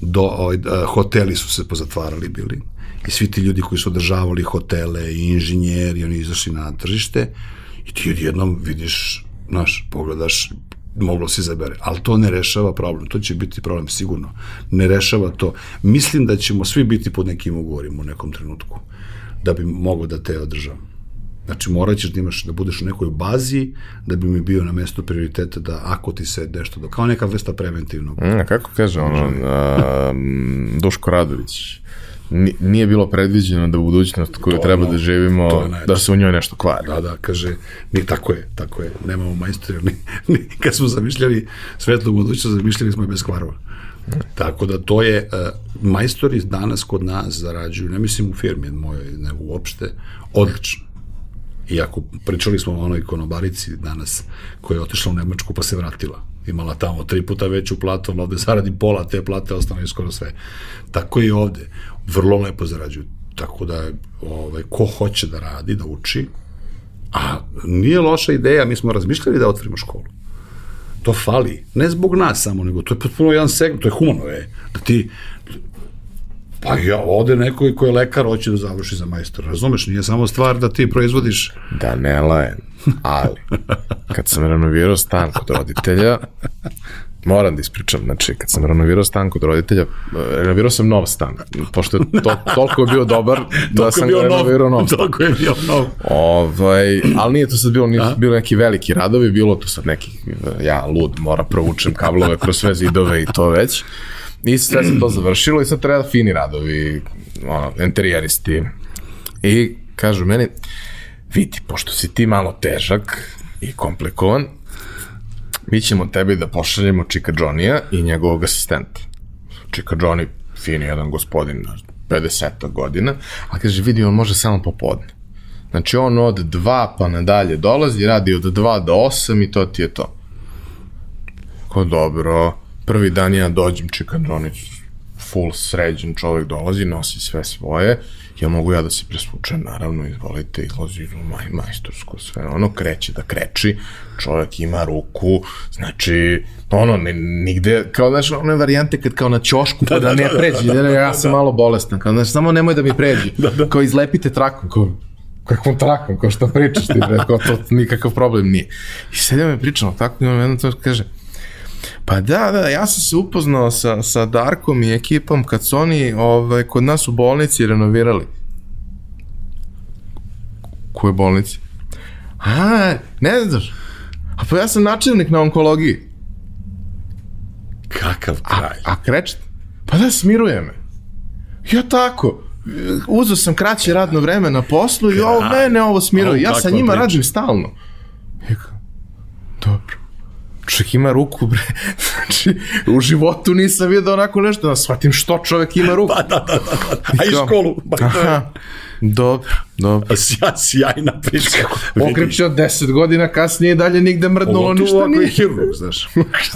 do, ovaj, hoteli su se pozatvarali bili, i svi ti ljudi koji su održavali hotele i inženjeri, oni izašli na tržište i ti odjednom vidiš, znaš, pogledaš, moglo se izabere, ali to ne rešava problem, to će biti problem sigurno, ne rešava to. Mislim da ćemo svi biti pod nekim ugovorima u nekom trenutku, da bi mogo da te održavam. Znači, morat ćeš da imaš, da budeš u nekoj bazi, da bi mi bio na mestu prioriteta da ako ti se nešto, da, kao neka vrsta preventivnog. Mm, kako kaže ono, a, Duško Radović, nije bilo predviđeno da budućnost koju to, treba no, da živimo, da se u njoj nešto kvari. Da, da, kaže, ni tako je, tako je, nemamo majstori, ni, [LAUGHS] ni, kad smo zamišljali svetlu budućnost, zamišljali smo je bez kvarova. Tako da to je, uh, majstori danas kod nas zarađuju, ne mislim u firmi mojoj, nego uopšte, odlično. Iako pričali smo o onoj konobarici danas koja je otišla u Nemačku pa se vratila imala tamo tri puta veću platu, ali ovde zaradi pola te plate, ostane skoro sve. Tako i ovde. Vrlo lepo zarađuju. Tako da, ovaj, ko hoće da radi, da uči, a nije loša ideja, mi smo razmišljali da otvorimo školu. To fali. Ne zbog nas samo, nego to je potpuno jedan segment, to je humano, je. Da ti, Pa ja, ode neko ko je lekar, hoće da završi za majstora. Razumeš, nije samo stvar da ti proizvodiš... Da ne lajem, ali kad sam renovirao stan kod roditelja, [LAUGHS] moram da ispričam, znači kad sam renovirao stan kod roditelja, renovirao sam nov stan, pošto je to, toliko je bio dobar [LAUGHS] da sam ga renovirao nov stan. Toliko je bio nov. Ovaj, ali nije to sad bilo, nije bilo neki veliki radovi, bilo to sad neki, ja lud, mora provučem kablove kroz sve zidove i to već. I sve se to završilo i sad treba fini radovi, ono, interijeristi. I kažu meni, vidi, pošto si ti malo težak i komplikovan, mi ćemo tebi da pošaljemo Čika Johnny-a i njegovog asistenta. Čika Johnny, fini jedan gospodin, 50 godina, a kaže, vidi, on može samo popodne. Znači, on od 2 pa nadalje dolazi, radi od 2 do 8 i to ti je to. Ko dobro, prvi dan ja dođem, Čika Johnny, full sređen čovek dolazi, nosi sve svoje, ja mogu ja da se presvučem, naravno, izvolite, izlazi u maj, majstorsko sve, ono kreće da kreči, čovjek ima ruku, znači, ono, ne, nigde, kao, znaš, one varijante kad kao na ćošku, da, da, da ne da, pređe, da, da, ja sam malo bolestan, kao, znaš, samo nemoj da mi pređe, [LAUGHS] da, da. kao izlepite trakom, kao, kakvom trakom, kao što pričaš ti, bre, kao to nikakav problem nije. I sad ja me pričamo tako, imam jedno to kaže, Pa da, da, ja sam se upoznao sa, sa Darkom i ekipom kad su oni ovaj, kod nas u bolnici renovirali. Koje bolnici? A, ne znaš. A pa ja sam načelnik na onkologiji. Kakav kraj. A, a krečet? Pa da, smiruje me. Ja tako. Uzeo sam kraće radno vreme na poslu i ovo mene ovo smiruje. Ja sa njima radim stalno. Dobro čovjek ima ruku, bre. [LAUGHS] Znači, u životu nisam vidio onako nešto, da shvatim što čovjek ima ruku. [LAUGHS] Pa da, da, da, da. A i školu. Pa aha, dobro, dobro. [LAUGHS] Sja, sjajna priča. Okrećio 10 godina kasnije dalje nigde mrdnulo ništa nije. je hirurg, znaš.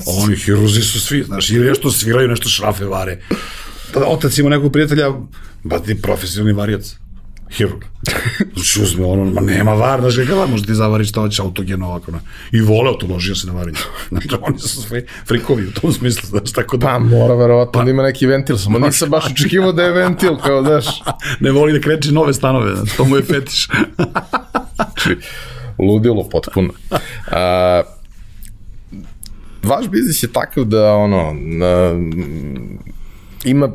Oni hiruzi su svi, znaš, ili nešto sviraju, nešto šrafe vare. Otac ima nekog prijatelja, ba ti profesionalni varijac hirurg. Znači uzme ono, ma nema var, znaš kakav može ti zavariš šta hoće autogeno ovako. Na. I voleo to, ložio se na varenje. [LAUGHS] Znači, oni su sve frikovi u tom smislu, znaš, tako da... Pa mora verovatno pa, da ima neki ventil, samo nisam baš očekivao da je ventil, kao, [LAUGHS] znaš. ne voli da kreće nove stanove, znaš, to mu je fetiš. znači, [LAUGHS] ludilo potpuno. A, vaš biznis je takav da, ono, na, ima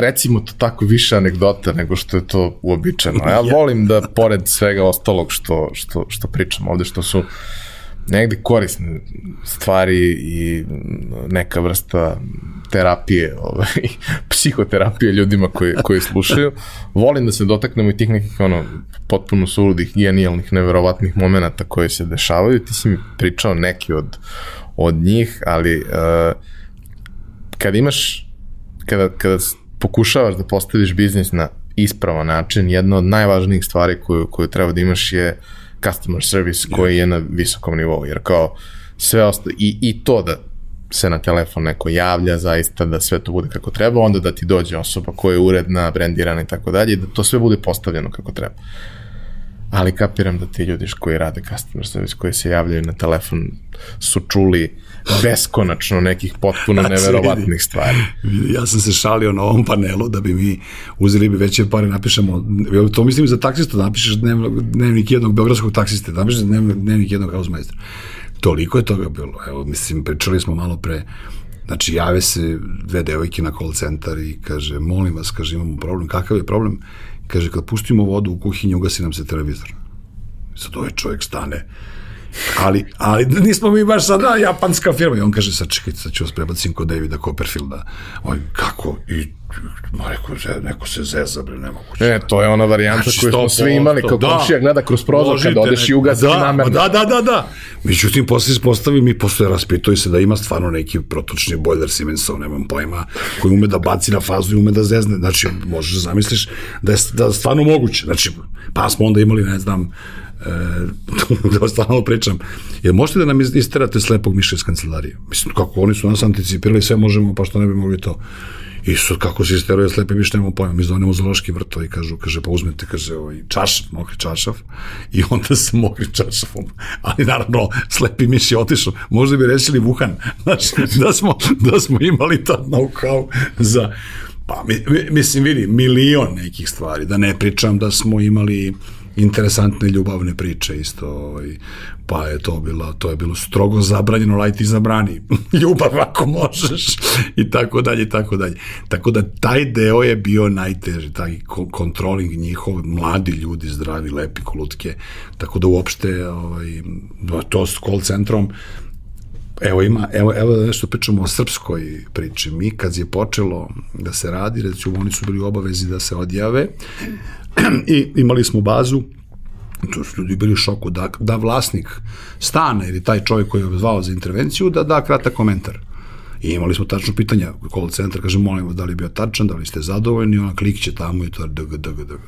recimo to tako više anegdota nego što je to uobičajeno. [LAUGHS] Ja volim da pored svega ostalog što, što, što pričam ovde, što su negde korisne stvari i neka vrsta terapije, ovaj, [LAUGHS] psihoterapije ljudima koji, koji slušaju. Volim da se dotaknemo i tih nekih ono, potpuno suludih, genijalnih, neverovatnih momenta koji se dešavaju. Ti si mi pričao neki od, od njih, ali uh, kad imaš, kada, kada pokušavaš da postaviš biznis na ispravan način, jedna od najvažnijih stvari koju, koju treba da imaš je customer service koji je na visokom nivou, jer kao sve ostalo, i, i to da se na telefon neko javlja zaista da sve to bude kako treba, onda da ti dođe osoba koja je uredna, brendirana i tako dalje i da to sve bude postavljeno kako treba. Ali kapiram da ti ljudi koji rade customer service, koji se javljaju na telefon, su čuli beskonačno nekih potpuno znači, neverovatnih stvari. Ja sam se šalio na ovom panelu da bi mi uzeli bi veće pare, napišemo, to mislim za taksista, napišeš dnevnik jednog beogradskog taksiste, napišeš dnevnik jednog hausmajstra. Toliko je toga bilo. Evo, mislim, pričali smo malo pre, znači, jave se dve devojke na call centar i kaže, molim vas, kaže, imamo problem. Kakav je problem? Kaže, kad pustimo vodu u kuhinju, ugasi nam se televizor. Sad ovaj čovjek stane, ali, ali nismo mi baš sada japanska firma. I on kaže, sad čekajte, sad ću vas prebacim kod Davida Copperfielda. On, kako? I Ma rekao, neko se zeza, bre, nemoguće. E, to je ona varijanta znači, koju smo svi imali, kao da, komšija gleda kroz prozor kad odeš i ugasi da, namerno. Da, da, da, da. Međutim, posle se postavi, mi posle raspituje se da ima stvarno neki protočni bojler Siemensov, nemam pojma, koji ume da baci na fazu i ume da zezne. Znači, možeš da zamisliš da je da stvarno moguće. Znači, pa smo onda imali, ne znam, e, [LAUGHS] da stvarno pričam, jer možete da nam isterate slepog miša iz kancelarije? Mislim, kako oni su nas anticipirali, sve možemo, pa što ne bi mogli to. I sad kako se isteruje slepe miš, nemamo pojma, mi zovemo zološki vrto i kažu, kaže, pa uzmete, kaže, ovaj, čašav, mokri čašav, i onda se mokri čašavom. Ali naravno, slepi miš je otišao, možda bi rešili Wuhan, [LAUGHS] znači, da smo, da smo imali to know-how za, pa, mi, mislim, vidi, milion nekih stvari, da ne pričam da smo imali interesantne ljubavne priče isto, ovaj, pa je to bilo, to je bilo strogo zabranjeno, laj ti zabrani [LAUGHS] ljubav ako možeš i tako dalje i tako dalje. Tako da taj deo je bio najteži, taj kontroling njihov, mladi ljudi, zdravi, lepi, kolutke, tako da uopšte ovaj, to s call centrom Evo ima, evo, evo da nešto pričamo o srpskoj priči. Mi kad je počelo da se radi, recimo oni su bili obavezi da se odjave, [CLEARS THROAT] i imali smo bazu to su ljudi bili u šoku da, da vlasnik stana ili taj čovjek koji je zvao za intervenciju da da kratak komentar. I imali smo tačno pitanja, call center kaže molim da li je bio tačan, da li ste zadovoljni, ona klikće tamo i to dg, dg, dg.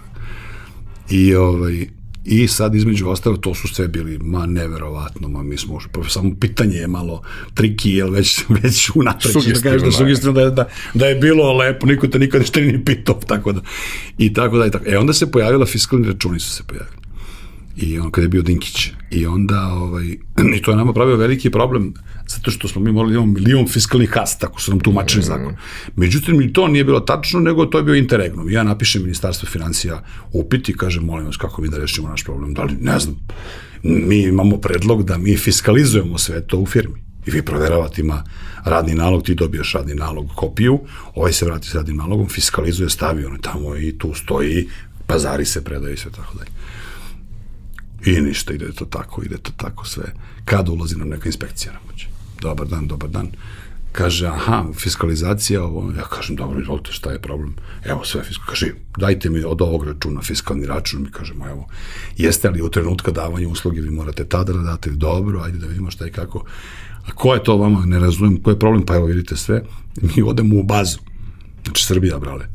I ovaj, I sad između ostalo, to su sve bili, ma neverovatno, ma mi smo, pa samo pitanje je malo triki, jel već, [LAUGHS] već unatreć, da kažeš da sugestivno da, da, da je bilo lepo, niko te nikad [LAUGHS] ništa nije pitao, tako da, i tako da, i tako. E onda se pojavila, fiskalni računi su se pojavili i on kada je bio Dinkić i onda ovaj, [CLEARS THROAT] i to je nama pravio veliki problem zato što smo mi morali da imamo milion fiskalnih kas, tako su nam tumačili mm. zakon. Međutim, i to nije bilo tačno, nego to je bio interregnum. Ja napišem ministarstvo financija upit i kažem, molim vas, kako mi da rešimo naš problem? Da li, ne znam, mi imamo predlog da mi fiskalizujemo sve to u firmi. I vi proveravate, ima radni nalog, ti dobiješ radni nalog kopiju, ovaj se vrati s radnim nalogom, fiskalizuje, stavi ono tamo i tu stoji, pazari se predaju i sve tako dalje. I ništa, ide to tako, ide to tako sve. Kada ulazi nam neka inspekcija namoće? Dobar dan, dobar dan. Kaže, aha, fiskalizacija, ovo, ja kažem, dobro, izvolite, šta je problem? Evo sve fiskal, kaže, dajte mi od ovog računa fiskalni račun, mi kažemo, evo, jeste li u trenutka davanja usluge, vi morate tada da date, dobro, ajde da vidimo šta i kako. A ko je to vama, ne razumem, ko je problem, pa evo vidite sve, mi odemo u bazu, znači Srbija, brale,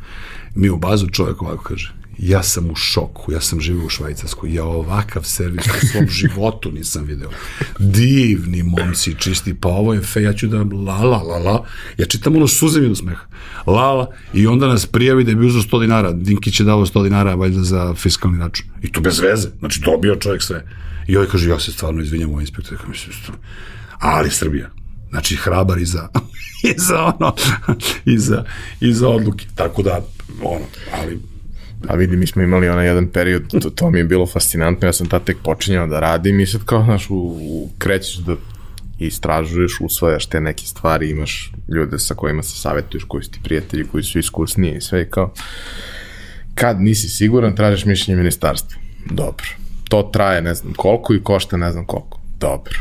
mi u bazu čovjek ovako kaže, ja sam u šoku, ja sam živio u Švajcarskoj, ja ovakav servis u svom [LAUGHS] životu nisam video. Divni momci, čisti, pa ovo je fe, ja ću da la la la la, ja čitam ono suzem od smeha, la la, i onda nas prijavi da je bio za 100 dinara, Dinkić je dao 100 dinara valjda za fiskalni račun, i to bez veze, znači dobio čovjek sve. I ovaj kaže, ja se stvarno izvinjam ovaj inspektor, ja mislim, ali Srbija, znači hrabar i za, [LAUGHS] i za ono, [LAUGHS] i za, i za odluke, tako da, ono, ali A vidi, mi smo imali onaj jedan period, to, to mi je bilo fascinantno, ja sam tad tek počinjao da radim i sad kao, znaš, u, u, krećeš da istražuješ, usvajaš te neke stvari, imaš ljude sa kojima se savjetuješ, koji su ti prijatelji, koji su iskusniji i sve i kao, kad nisi siguran, tražiš mišljenje ministarstva. Dobro. To traje ne znam koliko i košta ne znam koliko. Dobro.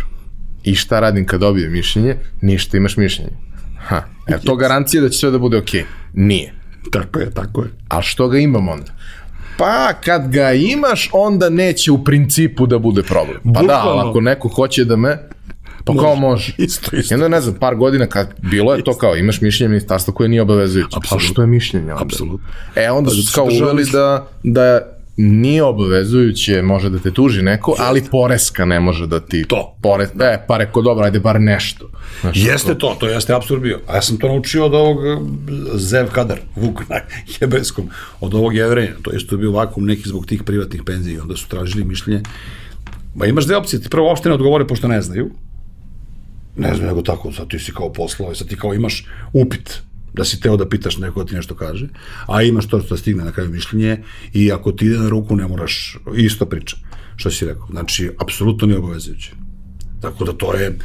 I šta radim kad dobijem mišljenje? Ništa, imaš mišljenje. Ha, je to garancija da će sve da bude okej? Okay? Nije. Tako je, tako je. A što ga imam onda? Pa kad ga imaš, onda neće u principu da bude problem. Pa da, Bukvalno. da, ako neko hoće da me, Pa može. kao može. Isto, isto. Jedno ne znam, par godina kad bilo je to kao imaš mišljenje ministarstva koje nije obavezujuće. Pa što je mišljenje onda? Apsolutno. E onda pa su kao uveli da, da nije obavezujuće, može da te tuži neko, ali poreska ne može da ti... To. Pore, e, pa reko, dobro, ajde bar nešto. Znaš, Jeste to, to jeste apsurd bio. A ja sam to naučio od ovog eh, Zev Kadar, Vuk na [LAUGHS] hebrejskom, od ovog jevrenja. To isto je bio vakum neki zbog tih privatnih penzija. i Onda su tražili mišljenje. Ma imaš dve opcije, ti prvo uopšte ne odgovore pošto ne znaju. Ne znam, nego tako, sad ti si kao poslao, sad ti kao imaš upit da si teo da pitaš neko da ti nešto kaže, a imaš to što stigne na kraju mišljenje i ako ti ide na ruku ne moraš, isto priča, što si rekao. Znači, apsolutno nije obavezujuće. Tako da to je,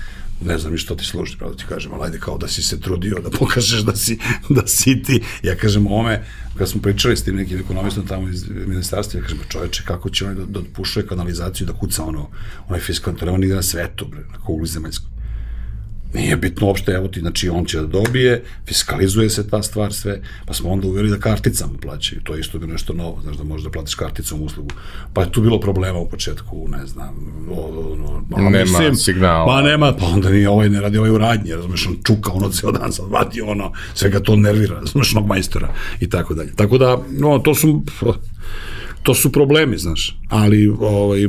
ne znam i što ti služi, pravo da ti kažem, ali ajde kao da si se trudio da [LAUGHS] pokažeš da si, da si ti. Ja kažem ome, kad smo pričali s tim nekim ekonomistom tamo iz ministarstva, ja kažem, pa čoveče, kako će on da, da pušuje kanalizaciju, da kuca ono, onaj fiskalni, to nema nigde na svetu, bre, na kugli zemaljskoj. Nije bitno uopšte, evo ti, znači on će da dobije, fiskalizuje se ta stvar sve, pa smo onda uveli da karticama plaćaju, to je isto bilo nešto novo, znaš da možeš da platiš karticom uslugu, pa je tu bilo problema u početku, ne znam, o, no, no, Nema signala. Pa nema, pa onda nije ovaj, ne radi ovaj u radnji, razumeš, on čuka ono ceo dan, sad vadi ono, svega to nervira, razumeš, onog majstora i tako dalje. Tako da, no, to su, to su problemi, znaš, ali, ovaj,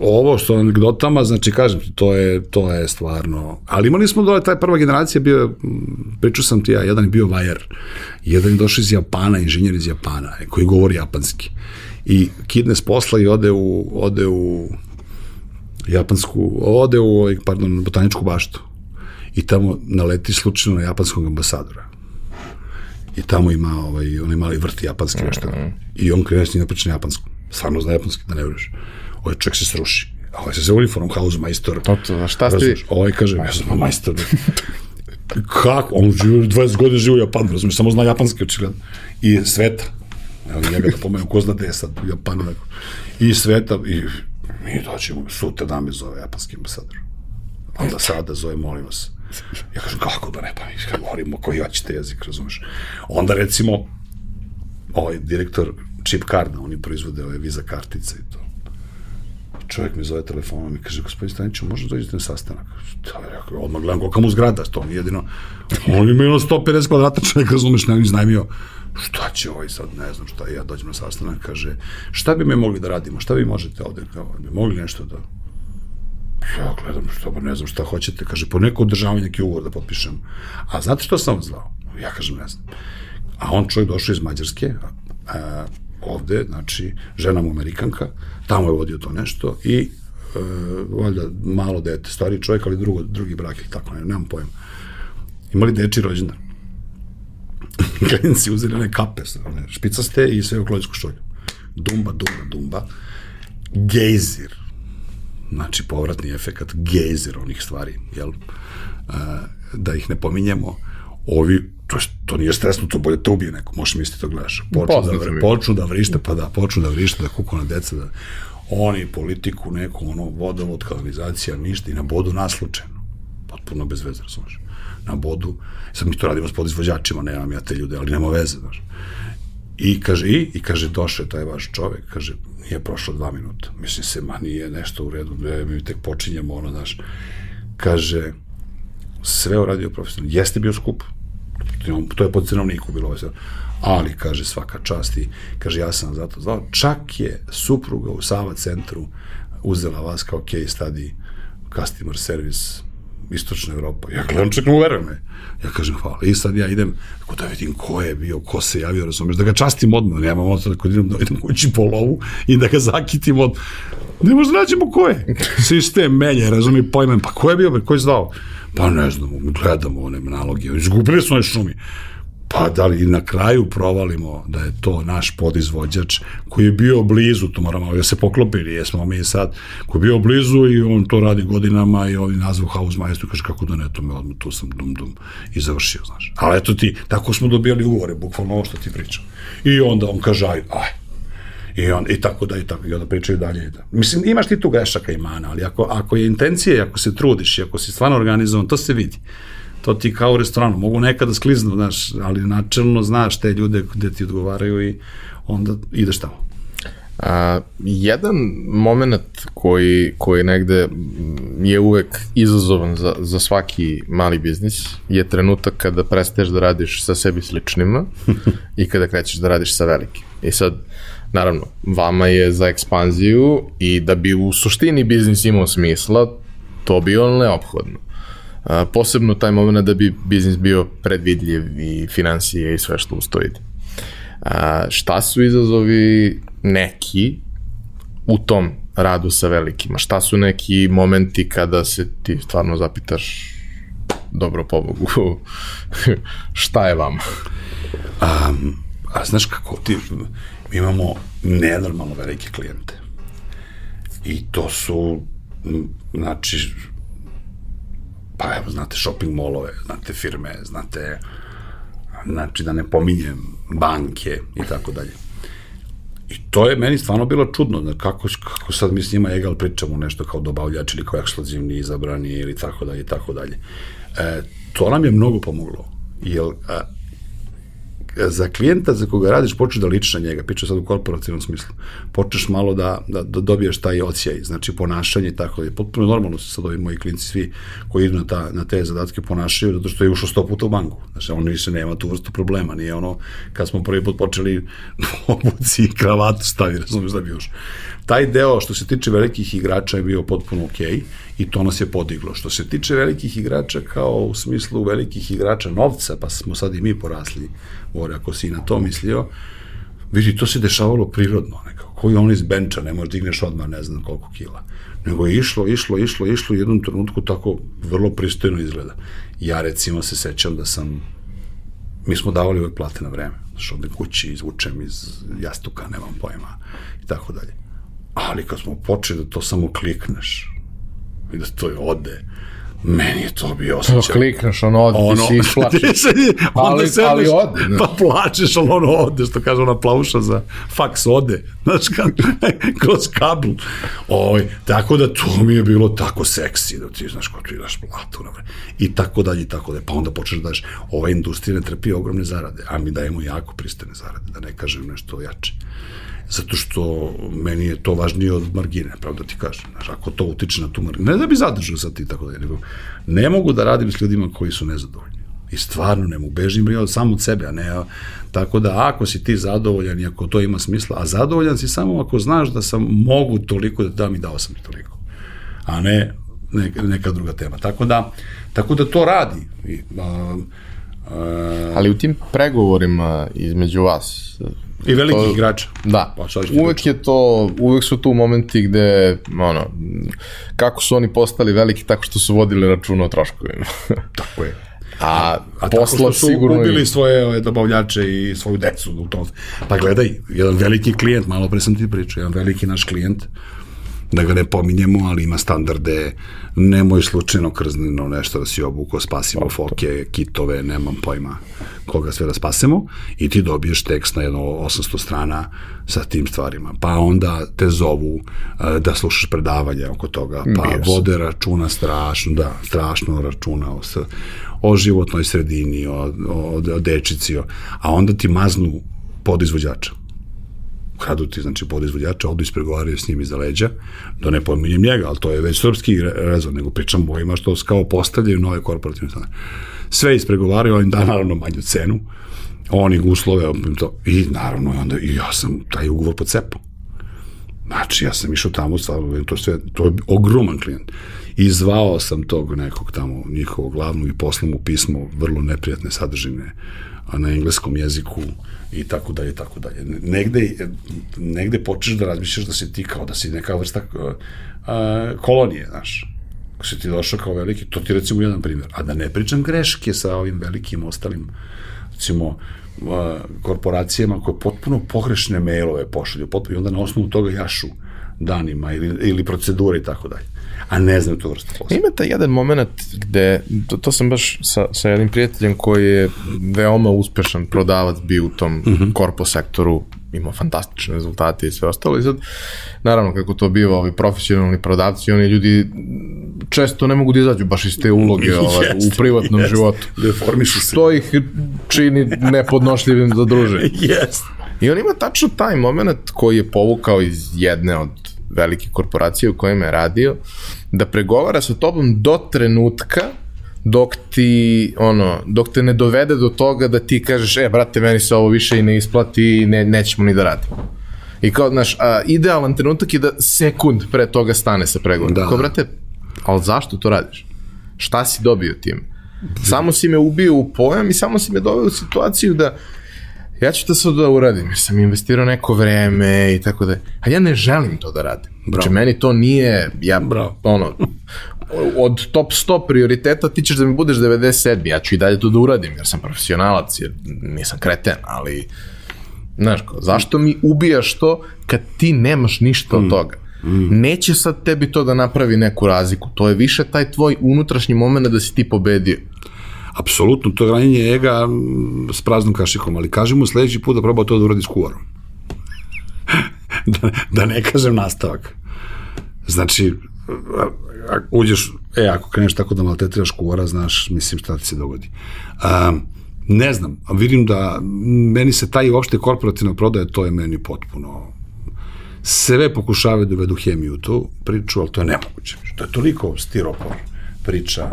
ovo što anegdotama, znači kažem ti, to je, to je stvarno, ali imali smo dole, taj prva generacija bio, pričao sam ti ja, jedan je bio vajer, jedan je došao iz Japana, inženjer iz Japana, koji govori japanski. I kidne s posla i ode u, ode u japansku, ode u, ovaj, pardon, botaničku baštu. I tamo naleti slučajno na japanskog ambasadora. I tamo ima ovaj, onaj mali vrt japanski nešto. I on krene s njim da priča na japanskom. Stvarno zna japanski, da ne vreš ovaj čovjek se sruši. A ovaj se zove uniform Hausmeister. To, to, šta ste vi? Ovaj kaže, ja sam majstor. Kako? On živi 20 godina živi u Japanu, razumiješ, samo zna japanski očigledno. I sveta. Evo njega da pomenu, ko zna gde je sad u Japanu. I sveta, i mi doćemo, sutra da me zove japanski ambasador. Onda sada zove, molim vas. Ja kažem, kako da ne, pa mi govorimo koji hoćete jezik, razumeš. Onda recimo, ovaj direktor Chip Carda, oni proizvode ove viza kartice i to čovjek mi zove telefonom i kaže, gospodin Staniću, možda dođete na sastanak? Je rekao, odmah gledam kolika mu zgrada, to mi jedino, on ima jedno 150 kvadrata čovjek, razumeš, ne iznajmio, šta će ovaj sad, ne znam šta, ja dođem na sastanak, kaže, šta bi me mogli da radimo, šta vi možete ovde, kao, bi mogli nešto da, ja gledam, šta, pa ne znam šta hoćete, kaže, po neko održavanje neki ugovor da potpišem. A znate što sam vam zvao? Ja kažem, ne znam. A on čovjek došao iz Mađarske, a, ovde, znači, žena mu Amerikanka, tamo je vodio to nešto i e, valjda malo dete, stari čovjek, ali drugo, drugi brak ili tako, ne, nemam pojma. Imali deči rođendan. [LAUGHS] Klinci uzeli one kape, one špicaste i sve u klojsku šolju. Dumba, dumba, dumba. Gejzir. Znači, povratni efekat, gejzir onih stvari, jel? E, da ih ne pominjemo. Ovi to, je, to nije stresno, to bolje te ubije neko, možeš misliti to gledaš. Počnu da, vri, počnu da vrište, pa da, počnu da vrište, da kuku na deca, da oni politiku, neku, ono, vodovod, kanalizacija, ništa i na bodu naslučeno. Potpuno bez veze, razumeš. Na bodu, sad mi to radimo s podizvođačima, nemam ja te ljude, ali nema veze, znaš. I kaže, i, i kaže, došao je taj vaš čovek, kaže, nije prošlo dva minuta. Mislim se, ma nije nešto u redu, ne, mi tek počinjemo, ono, znaš. Kaže, sve uradio profesionalno. Jeste bio skup, to je pod cenovniku bilo sve. Ali, kaže, svaka čast i, kaže, ja sam zato zvao. Čak je supruga u Sava centru uzela vas kao case study customer service istočna Evropa. Ja gledam, čak ne uverujem me. Ja kažem hvala. I sad ja idem, ako da vidim ko je bio, ko se javio, razumeš, da ga častim odmah, nemam odmah, da idem, da idem kući po lovu i da ga zakitim od... Ne možda nađemo ko je. Sistem melje, razumije, pojmem, pa ko je bio, ko je zdao? Pa ne znam, gledamo one naloge, izgubili smo one šumi. Pa da li na kraju provalimo da je to naš podizvođač koji je bio blizu, to moramo da se poklopili, jesmo mi sad, koji je bio blizu i on to radi godinama i ovi nazvu house majstu kaže kako da ne, to me odmah, tu sam dum dum i završio, znaš. Ali eto ti, tako smo dobijali ugovore, bukvalno ovo što ti pričam. I onda on kaže, aj, aj, I, on, I tako da, i tako, i onda pričaju dalje. Da. Mislim, imaš ti tu grešaka i mana, ali ako, ako je intencija, ako se trudiš ako si stvarno organizovan, to se vidi. To ti kao u restoranu, mogu nekada skliznu, znaš, ali načelno znaš te ljude gde ti odgovaraju i onda ideš tamo. A, jedan moment koji, koji negde je uvek izazovan za, za svaki mali biznis je trenutak kada prestaješ da radiš sa sebi sličnima [LAUGHS] i kada krećeš da radiš sa velikim. I sad, naravno, vama je za ekspanziju i da bi u suštini biznis imao smisla, to bi on neophodno. A, posebno taj moment da bi biznis bio predvidljiv i financije i sve što ustoji. A, šta su izazovi neki u tom radu sa velikima? Šta su neki momenti kada se ti stvarno zapitaš dobro pobogu, [LAUGHS] šta je vama? Um, a znaš kako ti, mi imamo nenormalno velike klijente. I to su, znači, pa evo, znate shopping molove, znate firme, znate, znači da ne pominjem banke i tako dalje. I to je meni stvarno bilo čudno, da kako, kako sad mi s njima egal pričamo nešto kao dobavljač ili kao ekskluzivni izabrani ili tako dalje i tako dalje. E, to nam je mnogo pomoglo, jer za klijenta za koga radiš počneš da ličiš na njega, piče sad u korporativnom smislu. Počneš malo da, da, da dobiješ taj ocijaj, znači ponašanje i tako je. Potpuno normalno se sad ovi moji klijenti svi koji idu na, ta, na te zadatke ponašaju, zato što je ušao sto puta u banku. Znači, on više nema tu vrstu problema, nije ono kad smo prvi put počeli [LAUGHS] obuci i kravatu stavi, razumiješ da bi još. Taj deo što se tiče velikih igrača je bio potpuno okej okay, i to nas je podiglo. Što se tiče velikih igrača kao u smislu velikih igrača novca, pa smo sad i mi porasli Ore, ako si na to mislio, vidi, to se dešavalo prirodno, nekako. Koji on iz benča, ne možeš digneš odmah ne znam koliko kila. Nego je išlo, išlo, išlo, išlo u jednom trenutku tako vrlo pristojno izgleda. Ja recimo se sećam da sam, mi smo davali uvek plate na vreme. Znaš, ovde kući izvučem iz jastuka, nemam pojma, i tako dalje. Ali kad smo počeli da to samo klikneš, i da to je ode, Meni je to bio osjećaj. To klikneš, ono ode, ono, [LAUGHS] ti si isplačeš. ali, sedneš, ali ode. Ne. Pa plačeš, ali ono ode, što kaže ona plauša za faks ode. [LAUGHS] Znaš, kad, kroz kabel. Oj, tako da to mi je bilo tako seksi, da ti, znaš, ko ti daš platu. Na I tako dalje, i tako dalje. Pa onda počneš da daš, ova industrija ne trpi ogromne zarade, a mi dajemo jako pristane zarade, da ne kažem nešto jače zato što meni je to važnije od margine, pravo da ti kažem. Znaš, ako to utiče na tu margine, ne da bi zadržao sad ti tako da nego ne mogu da radim s ljudima koji su nezadovoljni. I stvarno ne mogu, bežim ja samo od sebe, a ne, tako da ako si ti zadovoljan i ako to ima smisla, a zadovoljan si samo ako znaš da sam mogu toliko da dam i dao sam ti toliko, a ne neka, neka druga tema. Tako da, tako da to radi. I, a, a, Ali u tim pregovorima između vas, I velikih to, igrača. Da. Pa, uvek je to, uvek su tu momenti gde, ono, kako su oni postali veliki tako što su vodili računa o troškovima. [LAUGHS] tako je. A, a posla su sigurno ubili svoje ove, dobavljače i svoju decu u tom. Pa gledaj, jedan veliki klijent, malo pre sam ti pričao, jedan veliki naš klijent, da ga ne pominjemo, ali ima standarde, nemoj slučajno krznino nešto da si obuko, spasimo foke, kitove, nemam pojma koga sve da spasemo. I ti dobiješ tekst na jedno 800 strana sa tim stvarima. Pa onda te zovu uh, da slušaš predavanje oko toga, pa Bio vode računa strašno, da, strašno računa o, o životnoj sredini, o, o, o dečici, o, a onda ti maznu podizvođača kradu ti, znači, podizvođača, odu ispregovaraju s njim iza leđa, da ne pominjem njega, ali to je već srpski rezon, nego pričam o ovima što kao postavljaju nove korporativne stane. Sve ispregovaraju, im da naravno manju cenu, oni uslove, to, i naravno, onda, i ja sam taj ugovor pocepao. Znači, ja sam išao tamo, stvarno, to, sve, to je ogroman klijent. I zvao sam tog nekog tamo, njihovog glavnog i poslao mu pismo, vrlo neprijatne sadržine, na engleskom jeziku, i tako dalje, tako dalje. Negde, negde počneš da razmišljaš da si ti kao da si neka vrsta uh, kolonije, znaš. Ako si ti došao kao veliki, to ti recimo jedan primjer. A da ne pričam greške sa ovim velikim ostalim, recimo, uh, korporacijama koje potpuno pogrešne mailove pošalju, potpuno, i onda na osnovu toga jašu danima ili, ili procedure i tako dalje a ne znaju tu vrstu posla. Ima taj jedan moment gde, to, to sam baš sa, sa jednim prijateljem koji je veoma uspešan prodavac bio u tom mm -hmm. korpo sektoru, imao fantastične rezultate i sve ostalo i sad, naravno kako to biva ovi profesionalni prodavci, oni ljudi često ne mogu da izađu baš iz te uloge [LAUGHS] ovaj, jest, u privatnom jest, životu. Deformišu se. Što ih čini nepodnošljivim za druže. [LAUGHS] Jest. I on ima tačno taj moment koji je povukao iz jedne od velike korporacije u kojima je radio, da pregovara sa tobom do trenutka dok ti, ono, dok te ne dovede do toga da ti kažeš, e, brate, meni se ovo više i ne isplati i ne, nećemo ni da radimo. I kao, znaš, a, idealan trenutak je da sekund pre toga stane sa pregovorom. Da. Kao, brate, ali zašto to radiš? Šta si dobio tim? Samo si me ubio u pojam i samo si me doveo u situaciju da ja ću to sad da uradim, jer sam investirao neko vreme i tako da, a ja ne želim to da radim. Znači, meni to nije, ja, Bravo. ono, od top 100 prioriteta ti ćeš da mi budeš 97. Ja ću i dalje to da uradim, jer sam profesionalac, jer nisam kreten, ali, znaš, kao, zašto mi ubijaš to kad ti nemaš ništa od toga? Neće sad tebi to da napravi neku razliku, to je više taj tvoj unutrašnji moment da si ti pobedio. Apsolutno, to je ranjenje ega s praznom kašikom, ali kaži mu sledeći put da proba to da uradi s kuvarom. [LAUGHS] da, da ne kažem nastavak. Znači, uđeš, e, ako kreneš tako da maltretiraš kuvara, znaš, mislim, šta ti se dogodi. A, ne znam, vidim da meni se taj uopšte korporativna prodaja, to je meni potpuno sve pokušavaju da uvedu hemiju u tu priču, ali to je nemoguće. To je toliko stiropor priča.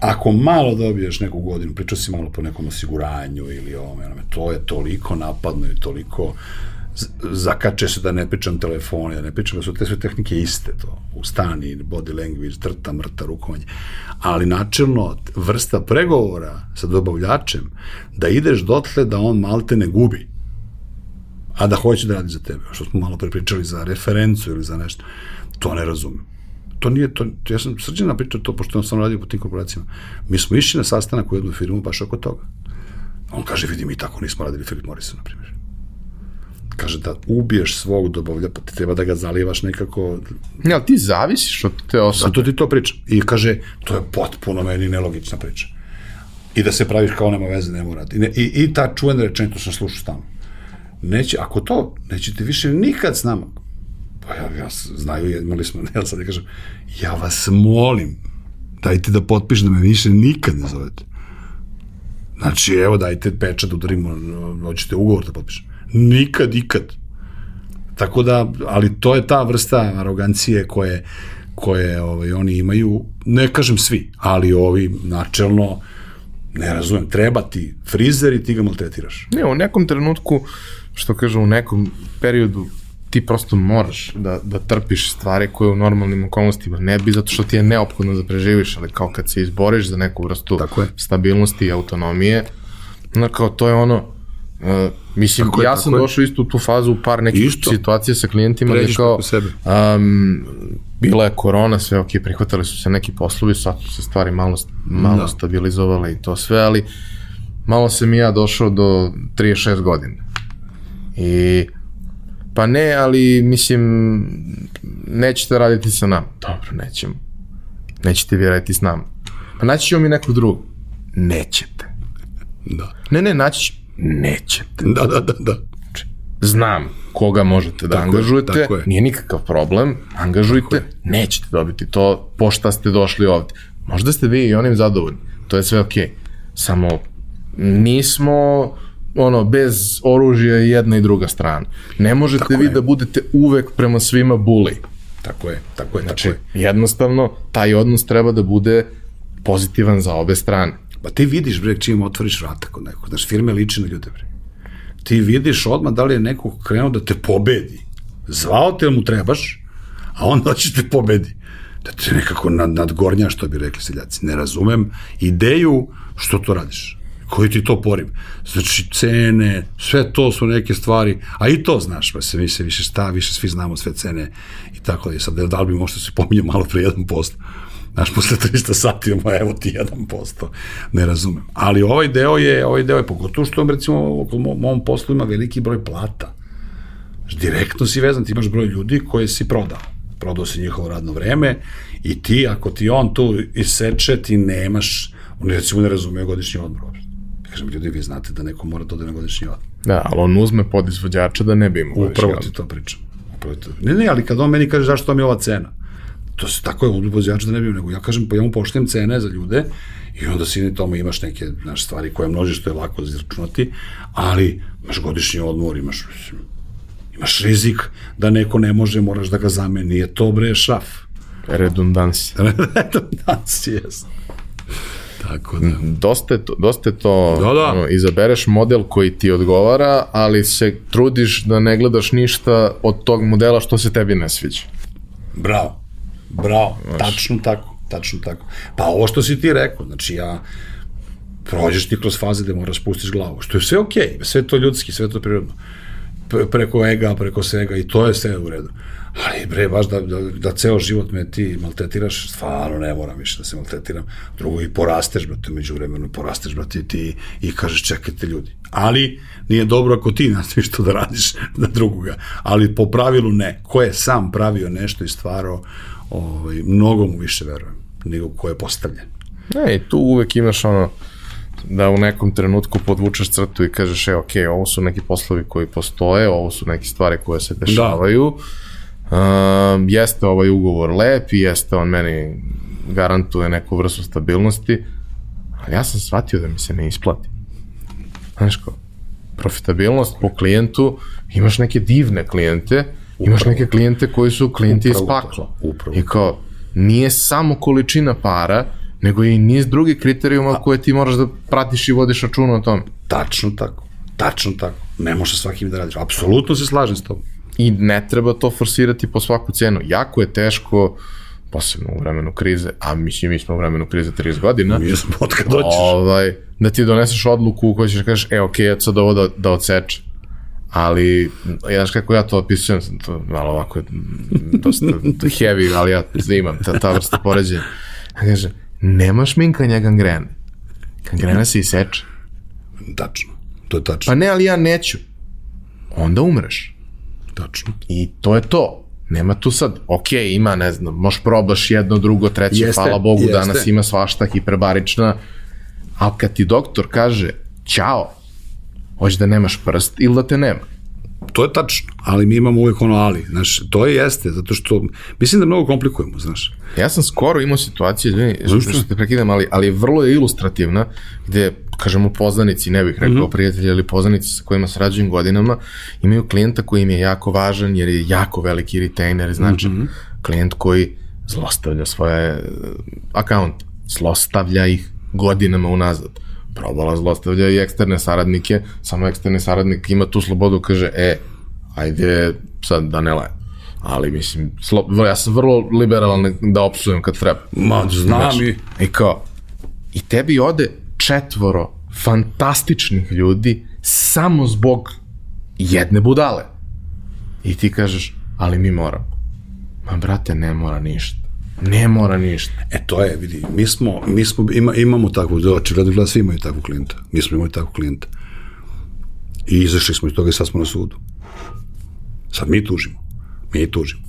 Ako malo dobiješ neku godinu, pričao si malo po nekom osiguranju ili ovome, onome, to je toliko napadno i toliko zakače se da ne pričam telefoni, da ne pričam da su te sve tehnike iste to, ustani, body language, trta, mrta, rukovanje, ali načelno vrsta pregovora sa dobavljačem, da ideš dotle da on malte ne gubi, a da hoće da radi za tebe, što smo malo pre pričali za referencu ili za nešto, to ne razumem. To nije, to, ja sam srđena pričao to, pošto sam radio po tim korporacijama. Mi smo išli na sastanak u jednu firmu baš oko toga. On kaže, vidi, mi tako nismo radili Philip Morrison, na primjer. Kaže da ubiješ svog dobavlja, pa ti treba da ga zalivaš nekako, Ne, ali ti zavisiš od te osobe. zato ti to pričam. I kaže, to je potpuno meni nelogična priča. I da se praviš kao nema veze, ne mora. I, ne, i, i ta čuvena rečenica, to sam slušao stalno. Neće, ako to, nećete više nikad s nama. Pa ja, ja znaju, imali smo, [LAUGHS] ne, sad ne kažem, ja vas molim, dajte da potpiš da me više nikad ne zovete. Znači, evo, dajte pečat, udarimo, hoćete ugovor da potpišem. Nikad, ikad. Tako da, ali to je ta vrsta arogancije koje, koje ovaj, oni imaju, ne kažem svi, ali ovi načelno, ne razumem, treba ti frizer i ti ga maltretiraš. Ne, u nekom trenutku, što kažu, u nekom periodu ti prosto moraš da, da trpiš stvari koje u normalnim okolnostima ne bi, zato što ti je neophodno da preživiš, ali kao kad se izboriš za neku vrstu Tako je. stabilnosti i autonomije, no kao to je ono, uh, mislim, Tako je, ja tako sam je. došao isto u tu fazu u par nekih Isto. situacija sa klijentima gde kao, sebe. um, bila je korona, sve ok, prihvatali su se neki poslovi, sad su se stvari malo, malo Da. stabilizovale i to sve, ali malo sam i ja došao do 36 godina. I pa ne, ali mislim nećete raditi sa nama. Dobro, nećemo. Nećete vi raditi s nama. Pa naći ćemo mi nekog drugog. Nećete. Da. Ne, ne, naći ćemo. Nećete. Da, da, da, da. Znam koga možete da Tako je, angažujete, tako je. nije nikakav problem, angažujte, nećete dobiti to po šta ste došli ovde. Možda ste vi i onim zadovoljni, to je sve okej. Samo nismo ono, bez oružja jedna i druga strana. Ne možete Tako vi je. da budete uvek prema svima buli. Tako je, tako je, Znači, tako je. jednostavno, taj odnos treba da bude pozitivan za obe strane. Pa ti vidiš, bre, čim otvoriš vrata kod nekog. Znaš, firme liči na ljude, bre. Ti vidiš odmah da li je neko krenuo da te pobedi. Zvao te, mu trebaš, a on hoće te pobedi. Da te nekako nad, nadgornja, što bi rekli seljaci. Ne razumem ideju što to radiš. Koji ti to poriv? Znači, cene, sve to su neke stvari, a i to znaš, pa se mi se više šta, više svi znamo sve cene i tako da sad, da li bi možda se pominje malo pre 1%. Znaš, posle 300 sati imamo, evo ti 1%, ne razumem. Ali ovaj deo je, ovaj deo je pogotovo što, recimo, u mom, poslu ima veliki broj plata. Direktno si vezan, ti imaš broj ljudi koje si prodao. Prodao si njihovo radno vreme i ti, ako ti on tu iseče, ti nemaš, oni recimo ne razumeju godišnji odmor. uopšte. Kažem, ljudi, vi znate da neko mora da ode na godišnji odmor. Da, ali on uzme pod izvođača da ne bi imao Upravo ti to pričam. Upravo to. Ne, ne, ali kad on meni kaže zašto mi je ova cena, to se tako je od vozača da ne bi nego ja kažem pa ja mu poštujem cene za ljude i onda si ni tome imaš neke naš stvari koje množiš što je lako izračunati, ali imaš godišnji odmor, imaš mislim, imaš rizik da neko ne može, moraš da ga zameni, nije to bre šaf. Redundans. [LAUGHS] da, si jes. Tako da. Dosta je to, dosta je to Da, da. Ono, izabereš model koji ti odgovara, ali se trudiš da ne gledaš ništa od tog modela što se tebi ne sviđa. Bravo. Bravo. Tačno tako. Tačno tako. Pa ovo što si ti rekao, znači ja prođeš ti kroz faze gde moraš spustiš glavu, što je sve okej, sve je to ljudski, sve to prirodno. Pre- preko ega, preko svega i to je sve u redu. Ali bre, baš da, da, da ceo život me ti maltretiraš, stvarno ne moram više da se maltretiram. Drugo, i porasteš, brate, među vremenu, porasteš, brate, ti i kažeš, čekajte ljudi. Ali nije dobro ako ti [LAUGHS] nastaviš to da radiš na drugoga. Ali po pravilu ne. Ko je sam pravio nešto i stvarao, ovaj, mnogo mu više verujem nego ko je postavljen. Ne, i tu uvek imaš ono, da u nekom trenutku podvučeš crtu i kažeš, e, ok, ovo su neki poslovi koji postoje, ovo su neke stvari koje se dešavaju, da. Um, jeste ovaj ugovor lep i jeste on meni garantuje neku vrstu stabilnosti, ali ja sam shvatio da mi se ne isplati. Znaš ko, profitabilnost po klijentu, imaš neke divne klijente, imaš neke klijente koji su klijenti iz Upravo to, pakla. upravo I kao, nije samo količina para, nego i niz drugih kriterijuma koje ti moraš da pratiš i vodiš računa o tome. Tačno tako. Tačno tako. Ne možeš sa svakim da radiš. Apsolutno se slažem s tobom. I ne treba to forsirati po svaku cenu. Jako je teško, posebno u vremenu krize, a mislim mi smo u vremenu krize 30 godina, Mi smo od kad doćeš. ovaj, da ti doneseš odluku u kojoj ćeš da kažeš, e, ok, ja sad ovo da, da odseče. Ali, ja znaš kako ja to opisujem, to malo ovako dosta heavy, ali ja imam ta, ta vrsta poređenja. Ja kažem, nema šminkanja gangrene. Gangrena se iseče. Tačno. To je tačno. Pa ne, ali ja neću. Onda umreš. Tačno. I to je to. Nema tu sad, ok, ima, ne znam, možeš probaš jedno, drugo, treće, Jeste, hvala Bogu, jeste. danas ima svašta hiperbarična, ali kad ti doktor kaže, ćao, hoće da nemaš prst ili da te nema. To je tačno, ali mi imamo uvek ono ali, znaš, to je jeste, zato što, mislim da mnogo komplikujemo, znaš. Ja sam skoro imao situaciju, izvini, što, što te prekidam, ali, ali vrlo je ilustrativna, gde, kažemo, poznanici, ne bih rekao mm -hmm. prijatelji, ali poznanici sa kojima sarađujem godinama, imaju klijenta koji im je jako važan, jer je jako veliki retainer, znači mm -hmm. klijent koji zlostavlja svoje uh, akaunt, zlostavlja ih godinama unazad. Probala zlostavlja i eksterne saradnike, samo eksterni saradnik ima tu slobodu, kaže, e, ajde sad da ne laje. Ali mislim, slo, ja sam vrlo liberalan da opsujem kad treba. Ma, znam i... I kao, i tebi ode četvoro fantastičnih ljudi samo zbog jedne budale. I ti kažeš, ali mi moramo. Ma, brate, ne mora ništa. Ne mora ništa. E, to je, vidi, mi smo, mi smo ima, imamo takvu, očigledno gleda, svi imaju takvu klijenta. Mi smo imali takvu klijenta. I izašli smo iz toga i sad smo na sudu. Sad mi tužimo. Mi tužimo.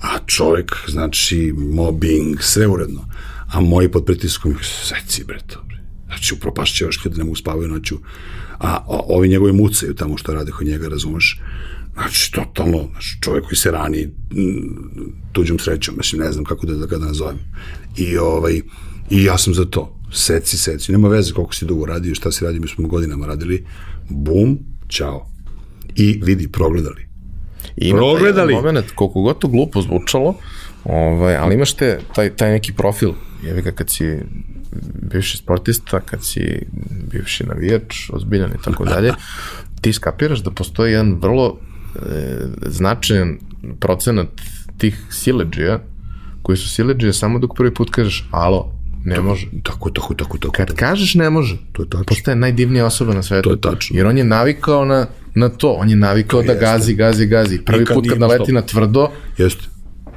A čovjek, znači, mobbing, sve uredno. A moji pod pritiskom, seci bre to, bre. Znači, upropašće još kada ne mogu spavaju noću. A, a ovi njegovi mucaju tamo što rade kod njega, razumeš? Znači, totalno, znači, čovjek koji se rani tuđom srećom, mislim, ne znam kako da, da ga nazovem. I, ovaj, I ja sam za to. Seci, seci. Nema veze koliko si dugo radio, šta si radio, mi smo godinama radili. Bum, čao. I vidi, progledali. I ima Progledali. taj moment, koliko god to glupo zvučalo, ovaj, ali imaš te, taj, taj neki profil, jevi ga kad si bivši sportista, kad si bivši navijač, ozbiljan i tako dalje, [LAUGHS] ti skapiraš da postoji jedan vrlo e, značajan procenat tih sileđija, koji su sileđije samo dok prvi put kažeš alo, ne može. Tako, tako, tako, tako. Kad kažeš ne može, To je tačno. postaje najdivnija osoba na svetu. To je tačno. Jer on je navikao na, na to, on je navikao da jeste. gazi, gazi, gazi. Prvi Nikad put kad naleti stop. na tvrdo, Jeste.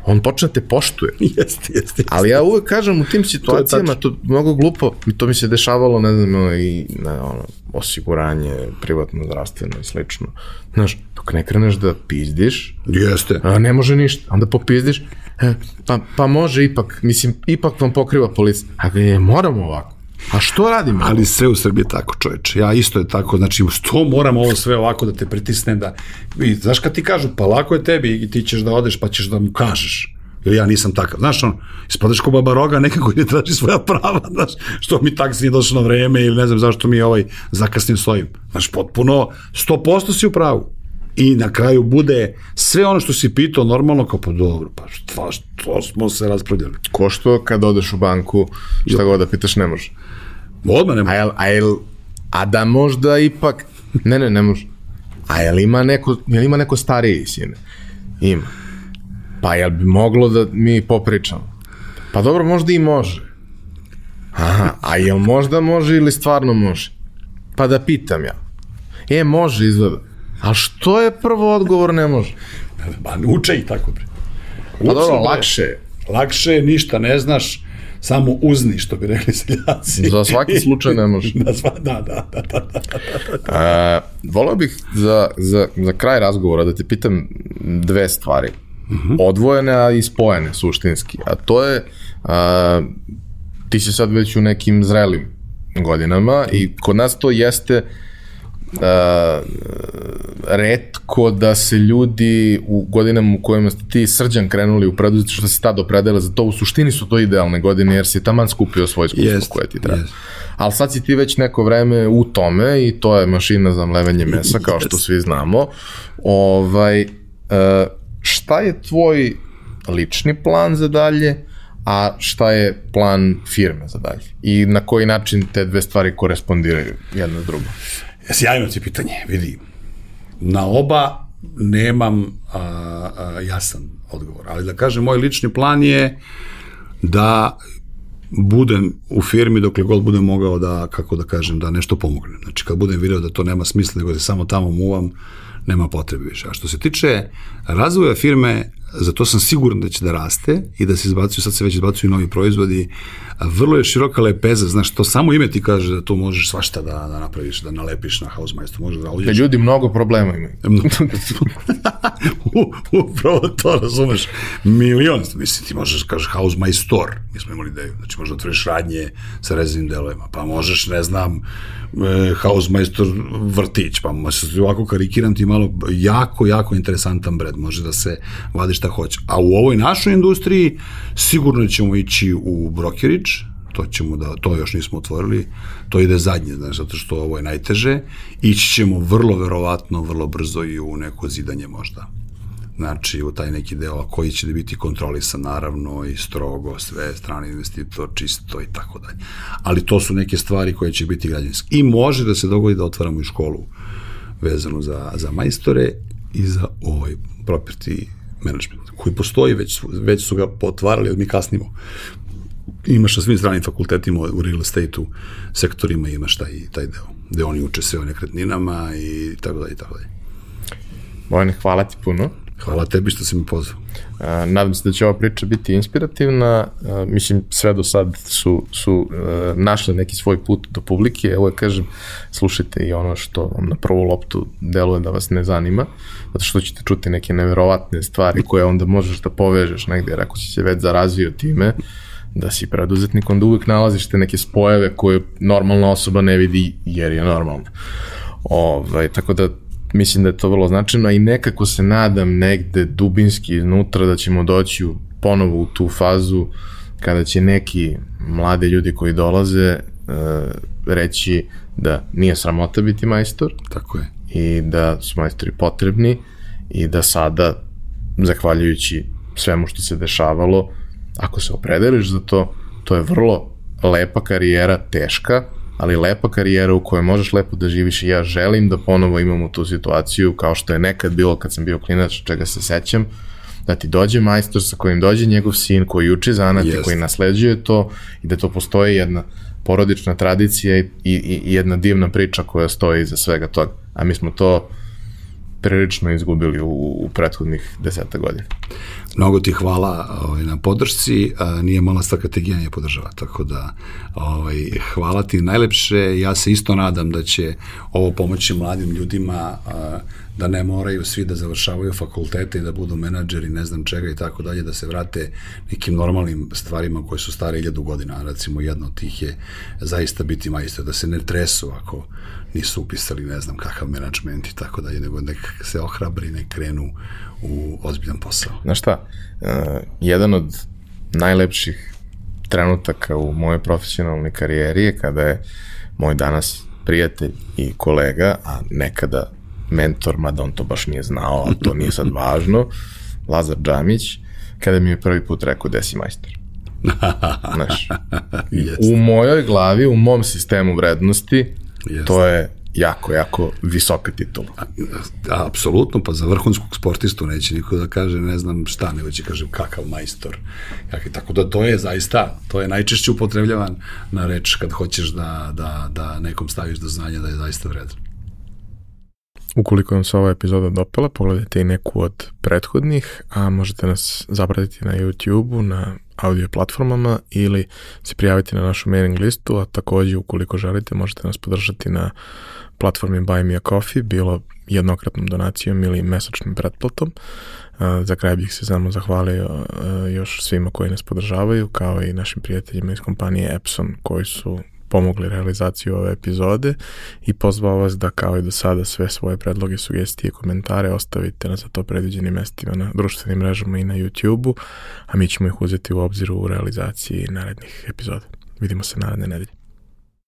On počne da te poštuje. [LAUGHS] Jeste, jeste. Ali ja uvek kažem u tim situacijama, to, mnogo glupo, i to mi se dešavalo, ne znam, i na ono, osiguranje, privatno, zdravstveno i slično. Znaš, dok ne kreneš da pizdiš, Jeste. a ne može ništa, onda popizdiš, e, pa, pa može ipak, mislim, ipak vam pokriva policija. A je, moramo ovako. A što radimo? Ali sve u Srbiji je tako, čoveče. Ja isto je tako, znači, što moram ovo sve ovako da te pritisnem, da... I, znaš kad ti kažu, pa lako je tebi i ti ćeš da odeš, pa ćeš da mu kažeš. Ili ja nisam takav. Znaš, on, ispadaš ko baba roga, nekako ne traži svoja prava, [LAUGHS] znaš, što mi taksi nije došao na vreme ili ne znam zašto mi ovaj zakasnim stojim. Znaš, potpuno, 100% si u pravu. I na kraju bude sve ono što si pitao normalno kao pa dobro, pa šta, što smo se raspravljali. Ko što kad odeš u banku, šta god da pitaš ne može. Odmah ne A, može. jel, a, jel, a da možda ipak, ne ne ne može. A jel ima neko, jel ima neko stariji sine? Ima. Pa jel bi moglo da mi popričamo? Pa dobro, možda i može. Aha, a jel možda može ili stvarno može? Pa da pitam ja. E, može izgleda. A što je prvo odgovor ne može? Ba, uče i tako bre. Pa dobro, lakše je. Lakše je, ništa ne znaš, samo uzni, što bi rekli seljaci. Za svaki slučaj ne može. [LAUGHS] Da, da, da, da, da, da. E, volao bih za, za, za kraj razgovora da te pitam dve stvari. Odvojene, a i spojene suštinski. A to je, a, ti si sad već u nekim zrelim godinama i kod nas to jeste a, redko da se ljudi u godinama u kojima ste ti srđan krenuli u preduzetništvo, što se tad opredele za to, u suštini su to idealne godine jer si taman skupio svoje iskustvo Jest, koje ti treba. jest. Ali sad si ti već neko vreme u tome i to je mašina za mlevenje mesa, kao što svi znamo. Ovaj, e, šta je tvoj lični plan za dalje, a šta je plan firme za dalje? I na koji način te dve stvari korespondiraju jedna s drugom? Sjajno ti pitanje, vidi. Na oba nemam a, a, jasan odgovor, ali da kažem, moj lični plan je da budem u firmi dokle god budem mogao da, kako da kažem, da nešto pomognem. Znači, kad budem video da to nema smisla, nego da samo tamo muvam, nema potrebe više. A što se tiče razvoja firme, za to sam siguran da će da raste i da se izbacuju, sad se već izbacuju novi proizvodi. Vrlo je široka lepeza, znaš, to samo ime ti kaže da to možeš svašta da, da napraviš, da nalepiš na Hausmeister, možeš da Da uđeš ljudi mnogo problema imaju. [LAUGHS] U- Upravo to, razumeš. Milion, mislim, ti možeš, kažeš, house my store, mi smo imali ideju, znači možda otvoriš radnje sa rezervnim delovima, pa možeš, ne znam, e, house my store vrtić, pa možeš, ovako karikiram ti malo, jako, jako interesantan bred, može da se vadi šta hoće. A u ovoj našoj industriji sigurno ćemo ići u brokerage, to ćemo da, to još nismo otvorili, to ide zadnje, znaš, zato što ovo je najteže, ići ćemo vrlo verovatno, vrlo brzo i u neko zidanje možda. Znači, u taj neki deo, a koji će da biti kontrolisan, naravno, i strogo, sve, strani investitor, čisto i tako dalje. Ali to su neke stvari koje će biti građanske. I može da se dogodi da otvaramo i školu vezanu za, za majstore i za ovaj property management, koji postoji, već, već su ga potvarali, ali mi kasnimo imaš na svim stranim fakultetima u real estate-u sektorima imaš taj, taj deo, gde oni uče sve o nekretninama i tako dalje i tako dalje. Bojane, hvala ti puno. Hvala tebi što si mi pozvao. A, nadam se da će ova priča biti inspirativna. A, mislim, sve do sad su, su a, našle neki svoj put do publike. Evo ja kažem, slušajte i ono što vam na prvu loptu deluje da vas ne zanima, zato što ćete čuti neke neverovatne stvari koje onda možeš da povežeš negde, jer ako si se već zarazio time, da si preduzetnik, onda uvek nalaziš te neke spojeve koje normalna osoba ne vidi jer je normalna. Ovaj, tako da mislim da je to vrlo značajno i nekako se nadam negde dubinski iznutra da ćemo doći u, ponovo u tu fazu kada će neki mlade ljudi koji dolaze uh, reći da nije sramota biti majstor Tako je. i da su majstori potrebni i da sada, zahvaljujući svemu što se dešavalo, ako se opredeliš za to, to je vrlo lepa karijera, teška, ali lepa karijera u kojoj možeš lepo da živiš i ja želim da ponovo imamo tu situaciju kao što je nekad bilo kad sam bio klinac, čega se sećam, da ti dođe majstor sa kojim dođe njegov sin koji uči zanat i koji nasleđuje to i da to postoji jedna porodična tradicija i, i, i jedna divna priča koja stoji iza svega toga. A mi smo to prilično izgubili u, u prethodnih deseta godina. Mnogo ti hvala ovaj, na podršci, a, nije mala te genije podržava, tako da ovaj, hvala ti najlepše, ja se isto nadam da će ovo pomoći mladim ljudima a, da ne moraju svi da završavaju fakultete i da budu menadžeri, ne znam čega i tako dalje, da se vrate nekim normalnim stvarima koje su stare iljadu godina, recimo jedna od tih je zaista biti majstor, da se ne tresu ako nisu upisali ne znam kakav menadžment i tako dalje, nego nek se ohrabri, nek krenu u ozbiljan posao. Znaš šta, uh, jedan od najlepših trenutaka u mojoj profesionalnoj karijeri je kada je moj danas prijatelj i kolega, a nekada mentor, mada on to baš nije znao, ali to nije sad važno, [LAUGHS] Lazar Džamić, kada mi je prvi put rekao desi majstor. [LAUGHS] Znaš, u mojoj glavi, u mom sistemu vrednosti, Jest. to je jako, jako visoka titula. A, a, apsolutno, pa za vrhunskog sportistu neće niko da kaže ne znam šta, nego će kaže kakav majstor. Jak, tako da to je zaista, to je najčešće upotrebljavan na reč kad hoćeš da, da, da nekom staviš do znanja da je zaista vredan. Ukoliko vam se ova epizoda dopala, pogledajte i neku od prethodnih, a možete nas zapratiti na YouTube-u, na audio platformama ili se prijaviti na našu mailing listu, a takođe ukoliko želite možete nas podržati na platformi Buy Me a Coffee, bilo jednokratnom donacijom ili mesečnim pretplatom. Za kraj bih se samo zahvalio još svima koji nas podržavaju, kao i našim prijateljima iz kompanije Epson koji su pomogli realizaciju ove epizode i pozvao vas da kao i do sada sve svoje predloge, sugestije komentare ostavite na za to predviđenim mestima na društvenim mrežama i na YouTube-u, a mi ćemo ih uzeti u obziru u realizaciji narednih epizoda. Vidimo se naredne nedelje.